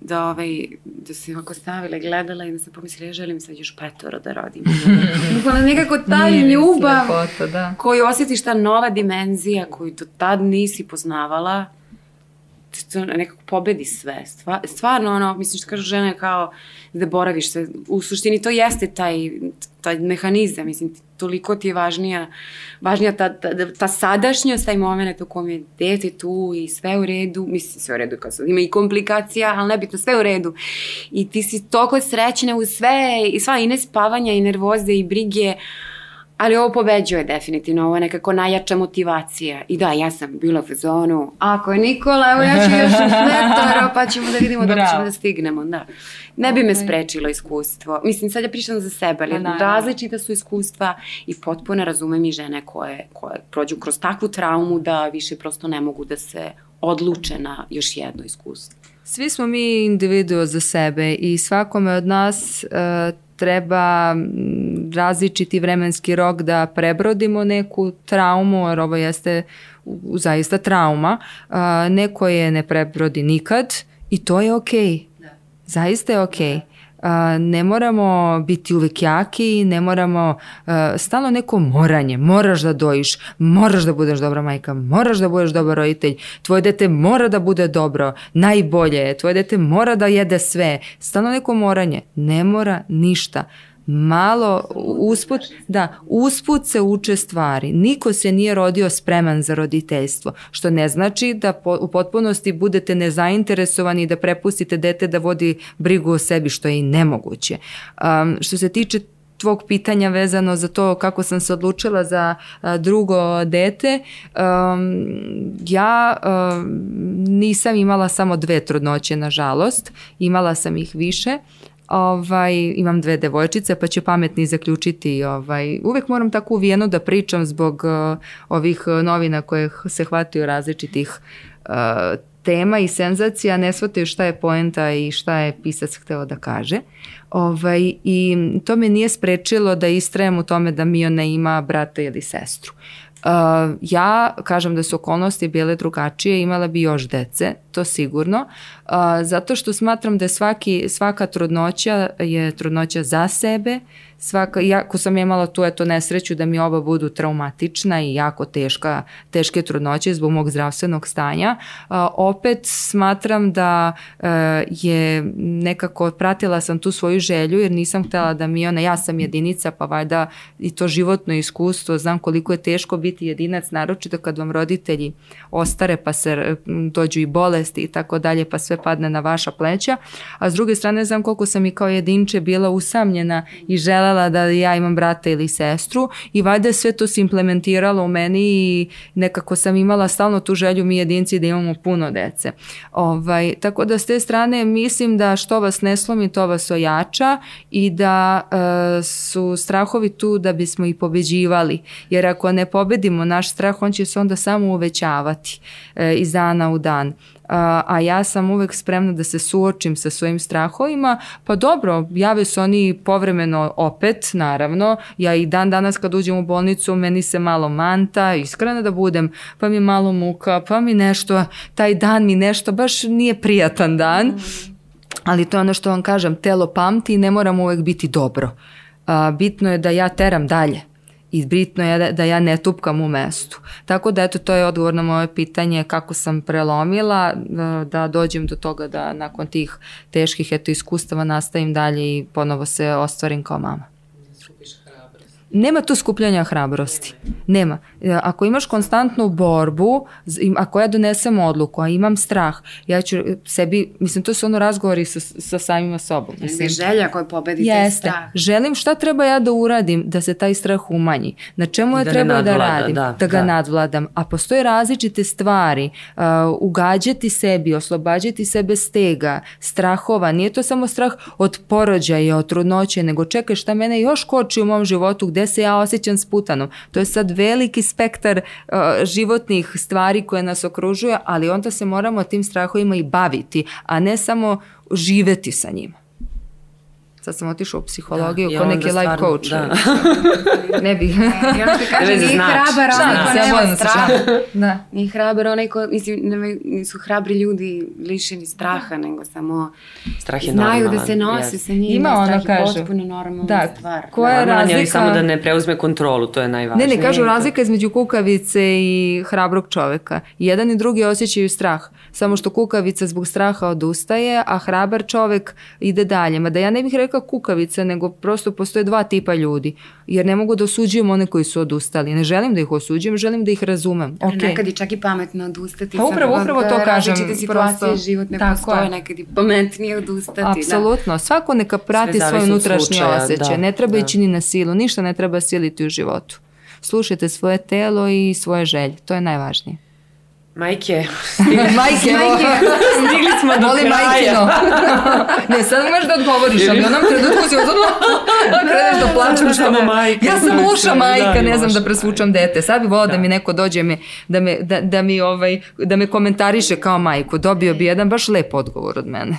da, ovaj, da se ovako stavila i gledala i da sam pomislila, ja želim sad još petoro da rodim. <laughs> Bukvalno nekako ta Nije ljubav slepota, da. koju osjetiš ta nova dimenzija koju do tad nisi poznavala, nekako pobedi sve. Stva, stvarno, ono, mislim što kažu žene kao da boraviš sve. U suštini to jeste taj, taj mehanizam, mislim, toliko ti je važnija, važnija ta, ta, ta sadašnjost, taj moment u kom je dete tu i sve u redu, mislim sve u redu, kao ima i komplikacija, ali nebitno, sve u redu. I ti si toliko srećna u sve, i sva i nespavanja, i nervoze, i brige, Ali ovo pobeđuje definitivno, ovo je nekako najjača motivacija. I da, ja sam bila u fazonu, ako je Nikola, evo ja ću još metara, pa ćemo da vidimo da ćemo da stignemo. Da. Ne bi me sprečilo iskustvo. Mislim, sad ja pričam za sebe, ali pa različita su iskustva i potpuno razumem i žene koje, koje prođu kroz takvu traumu da više prosto ne mogu da se odluče na još jedno iskustvo. Svi smo mi individuo za sebe i svakome od nas uh, treba različiti vremenski rok da prebrodimo neku traumu, jer ovo jeste zaista trauma. Neko je ne prebrodi nikad i to je okej. Okay. Da. Zaista je okej. Okay ne moramo biti uvek jaki, ne moramo, stalno neko moranje, moraš da dojiš, moraš da budeš dobra majka, moraš da budeš dobar roditelj, tvoje dete mora da bude dobro, najbolje, tvoje dete mora da jede sve, stalno neko moranje, ne mora ništa malo usput, da, usput se uče stvari. Niko se nije rodio spreman za roditeljstvo, što ne znači da po, u potpunosti budete nezainteresovani da prepustite dete da vodi brigu o sebi, što je i nemoguće. Um, što se tiče tvog pitanja vezano za to kako sam se odlučila za drugo dete, um, ja um, nisam imala samo dve trudnoće, nažalost, imala sam ih više, Ovaj, imam dve devojčice, pa će pametni zaključiti. Ovaj, uvek moram tako uvijeno da pričam zbog uh, ovih novina koje se hvataju različitih uh, tema i senzacija, ne shvataju šta je poenta i šta je pisac hteo da kaže. Ovaj, I to me nije sprečilo da istrajem u tome da Miona ima brata ili sestru. Uh, ja kažem da su okolnosti bile drugačije, imala bi još dece, to sigurno, uh, zato što smatram da svaki, svaka trudnoća je trudnoća za sebe, svaka, jako sam imala tu eto nesreću da mi oba budu traumatična i jako teška, teške trudnoće zbog mog zdravstvenog stanja. A, opet smatram da a, e, je nekako pratila sam tu svoju želju jer nisam htela da mi ona, ja sam jedinica pa valjda i to životno iskustvo, znam koliko je teško biti jedinac, naročito kad vam roditelji ostare pa se dođu i bolesti i tako dalje pa sve padne na vaša pleća, a s druge strane znam koliko sam i kao jedinče bila usamljena i žela želela da ja imam brata ili sestru i valjda sve to se implementiralo u meni i nekako sam imala stalno tu želju mi jedinci da imamo puno dece. Ovaj, tako da s te strane mislim da što vas ne slomi to vas ojača i da e, su strahovi tu da bismo i pobeđivali jer ako ne pobedimo naš strah on će se onda samo uvećavati e, iz dana u dan a ja sam uvek spremna da se suočim sa svojim strahovima, pa dobro, jave se oni povremeno opet, naravno, ja i dan danas kad uđem u bolnicu, meni se malo manta, iskreno da budem, pa mi malo muka, pa mi nešto, taj dan mi nešto, baš nije prijatan dan, ali to je ono što vam kažem, telo pamti i ne moram uvek biti dobro. A, bitno je da ja teram dalje i bitno je da, da ja ne tupkam u mestu. Tako da eto to je odgovor na moje pitanje kako sam prelomila da, da dođem do toga da nakon tih teških eto iskustava nastavim dalje i ponovo se ostvarim kao mama. Nema tu skupljanja hrabrosti. Nema. E, ako imaš konstantnu borbu, ako ja donesem odluku, a imam strah, ja ću sebi, mislim, to su ono razgovori sa, sa samima sobom. Mislim, želja koja pobedi jeste. strah. Želim šta treba ja da uradim da se taj strah umanji. Na čemu ja da treba da radim? Da, da ga da. nadvladam. A postoje različite stvari. Uh, ugađati sebi, oslobađati sebe stega, strahova. Nije to samo strah od porođaja, od trudnoće, nego čekaj šta mene još koči u mom životu gde gde se ja osjećam sputanom. To je sad veliki spektar uh, životnih stvari koje nas okružuje, ali onda se moramo tim strahovima i baviti, a ne samo živeti sa njima. Sad sam otišao u psihologiju, Da, i ko onda neki life coach. da. <laughs> ne bi. I ono što kaže, veze nije znači. hrabar onaj ko se, ja nema volim da straha. Da. Nije hrabar onaj ko, mislim, nemaju- nisu hrabri ljudi lišeni straha, nego samo Strah je znaju normalan. da se nose jeste. sa njim. Ima da ono, strah je potpuno normalna Da, stvar. koja je Normalan je, razlika- samo da ne preuzme kontrolu, to je Ne, najvažnije. ne, kažu razlika između kukavice i hrabrog čoveka. Jedan i drugi osjećaju strah. Samo što kukavica zbog straha odustaje, a hrabar čovek ide dalje. Mada ja ne bih rekla kukavica, nego prosto postoje dva tipa ljudi. Jer ne mogu da osuđujem one koji su odustali. Ne želim da ih osuđujem, želim da ih razumem. Okay. Ok. Nekad je čak i pametno odustati. Pa upravo- sad, upravo to različite kažem, situacije prosto. životne Tako postoje, je. nekad je pametnije odustati. Da. Apsolutno. Svako neka prati Sve svoj zavisi od unutrašnji slučaja, osjećaj. da, ne treba da. ići ni na silu. Ništa ne treba siliti u životu. Slušajte svoje telo i svoje želje. To je najvažnije. <laughs> Majke, Majke, stigli smo do Volim kraja. majkino. ne, sad možeš da odgovoriš, ali u onom trenutku si uzadno kreneš da plačem što Samo me... majka, ja sam loša majka, da, ne znam da presvučam dete. Sad bi volao da. mi neko dođe me, da, me, da, da, mi, ovaj, da me komentariše kao majku. Dobio bi jedan baš lep odgovor od mene.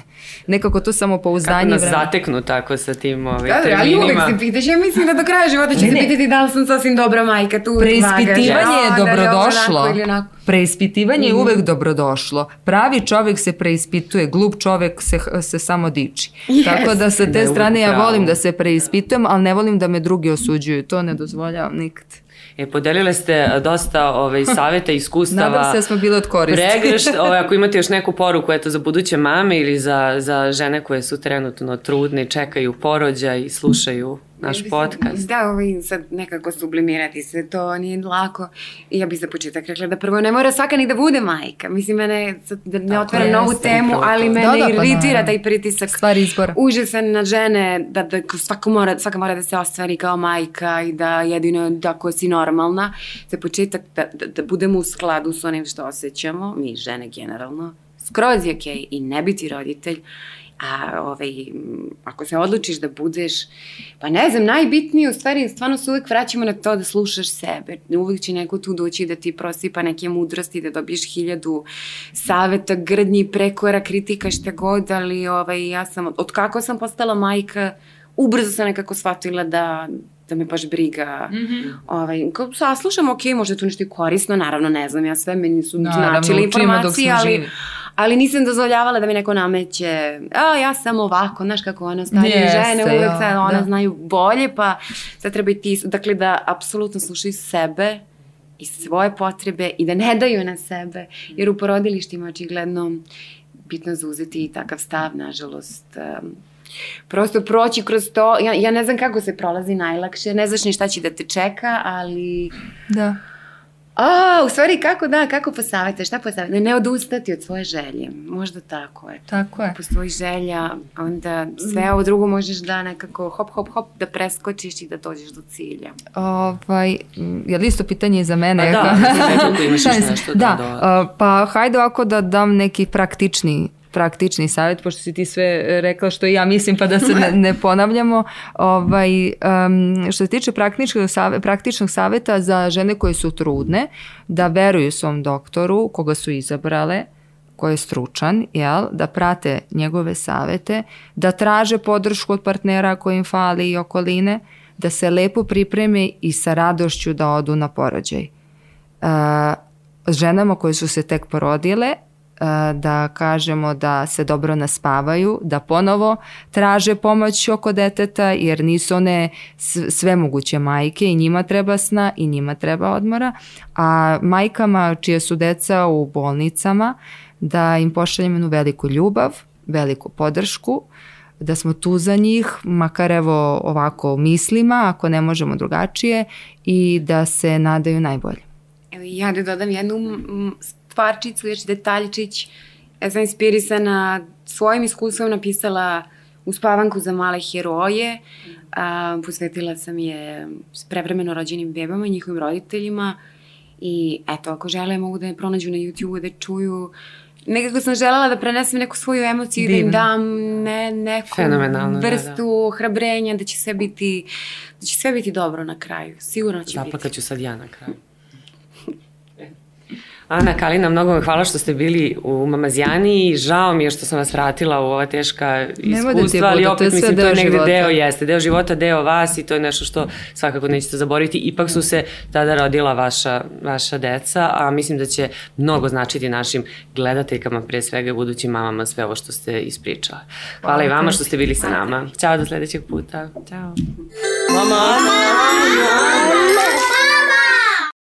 Nekako to samo Kako nas vremena. zateknu tako sa tim ovaj, Da, ali uvek terminima. se pitaš, ja mislim da do kraja života će se pitati da li sam sasvim dobra majka, tu Preispitivanje je da li ovo dobrodošlo. onako ili onako. Preispitivanje Mhm. je uvek dobrodošlo. Pravi čovjek se preispituje, glup čovjek se, se samo diči. Yes. Tako da sa te uvek strane ja volim da se preispitujem, ali ne volim da me drugi osuđuju. To ne dozvoljavam nikad. E, podelile ste a, dosta ovaj, <laughs> saveta, iskustava. Nadam se da smo bili od koristi. Pregršt, <laughs> ovaj, ako imate još neku poruku eto, za buduće mame ili za, za žene koje su trenutno trudne čekaju porođaj i slušaju naš podcast. Da, ovaj, sad nekako sublimirati se, to nije lako. I ja bih za početak rekla da prvo ne mora svaka ni da bude majka. Mislim, mene, sad, da ne Tako otvaram novu temu, ali mene Da, da, pa iritira taj pritisak. Stvar izbora. Užasan na žene, da, da svako mora, svaka mora da se ostvari kao majka i da jedino tako si normalna. Za početak da, da, da budemo u skladu s onim što osjećamo, mi žene generalno, skroz je okej i ne biti roditelj, a ovaj, ako se odlučiš da budeš, pa ne znam, najbitnije u stvari, stvarno se uvek vraćamo na to da slušaš sebe. Uvek će neko tu doći da ti prosipa neke mudrosti, da dobiješ hiljadu saveta, grdnji, prekora, kritika, šta god, ali ovaj, ja sam, od kako sam postala majka, ubrzo sam nekako shvatila da da me baš briga. Mm. -hmm. ovaj, kao, saslušam, ok, možda je tu nešto korisno, naravno ne znam, ja sve meni su Naravno, značile informacije, ali, živi. ali nisam dozvoljavala da mi neko nameće, a ja sam ovako, znaš kako ono starije Jeste, žene uvek ja, sad, one da. znaju bolje, pa sad treba i ti, dakle da apsolutno slušaju sebe i svoje potrebe i da ne daju na sebe, jer u porodilištima očigledno bitno zauzeti i takav stav, nažalost, um, prosto proći kroz to, ja, ja ne znam kako se prolazi najlakše, ne znaš ni šta će da te čeka, ali Da. A, u stvari kako da, kako posavete, šta posavete? Ne odustati od svoje želje, možda tako, eto. Tako je. Postoji želja, onda sve ovo drugo možeš da nekako hop, hop, hop, da preskočiš i da dođeš do cilja. Ovaj, je li isto pitanje i za mene? A da, imaš Šalim <laughs> se. nešto da da, doda. a, pa hajde ovako da dam neki praktični praktični savjet, pošto si ti sve rekla što i ja mislim, pa da se ne, ne ponavljamo. Ovaj, um, što se tiče praktičnog, praktičnog savjeta za žene koje su trudne, da veruju svom doktoru, koga su izabrale, koji je stručan, jel, da prate njegove savete, da traže podršku od partnera koji im fali i okoline, da se lepo pripreme i sa radošću da odu na porođaj. Uh, ženama koje su se tek porodile, da kažemo da se dobro naspavaju, da ponovo traže pomoć oko deteta, jer nisu one sve moguće majke i njima treba sna i njima treba odmora, a majkama čije su deca u bolnicama, da im pošaljemo jednu veliku ljubav, veliku podršku, da smo tu za njih, makar evo ovako mislima, ako ne možemo drugačije, i da se nadaju najbolje. Evo ja da dodam jednu stvarčicu, još detaljčić. Ja sam inspirisana svojim iskustvom napisala uspavanku za male heroje. A, posvetila sam je s prevremeno rođenim bebama i njihovim roditeljima. I eto, ako žele mogu da je pronađu na YouTube, da čuju. Nekako sam želela da prenesem neku svoju emociju i da im Divno. dam ne, neku Fenomenalno, da, da. vrstu hrabrenja, da će sve biti da će sve biti dobro na kraju. Sigurno će biti. Zaplakaću sad ja na kraju. Ana Kalina, mnogo vam hvala što ste bili u Mamazijani. Žao mi je što sam vas vratila u ova teška iskustva, da ti ali opet to mislim to je negde života. deo jeste, deo života, deo vas i to je nešto što svakako nećete zaboraviti. Ipak su se tada rodila vaša, vaša deca, a mislim da će mnogo značiti našim gledateljkama, pre svega budućim mamama, sve ovo što ste ispričala. Hvala, hvala i vama što ste bili sa nama. Ćao do sledećeg puta. Ćao. Mama, mama, mama.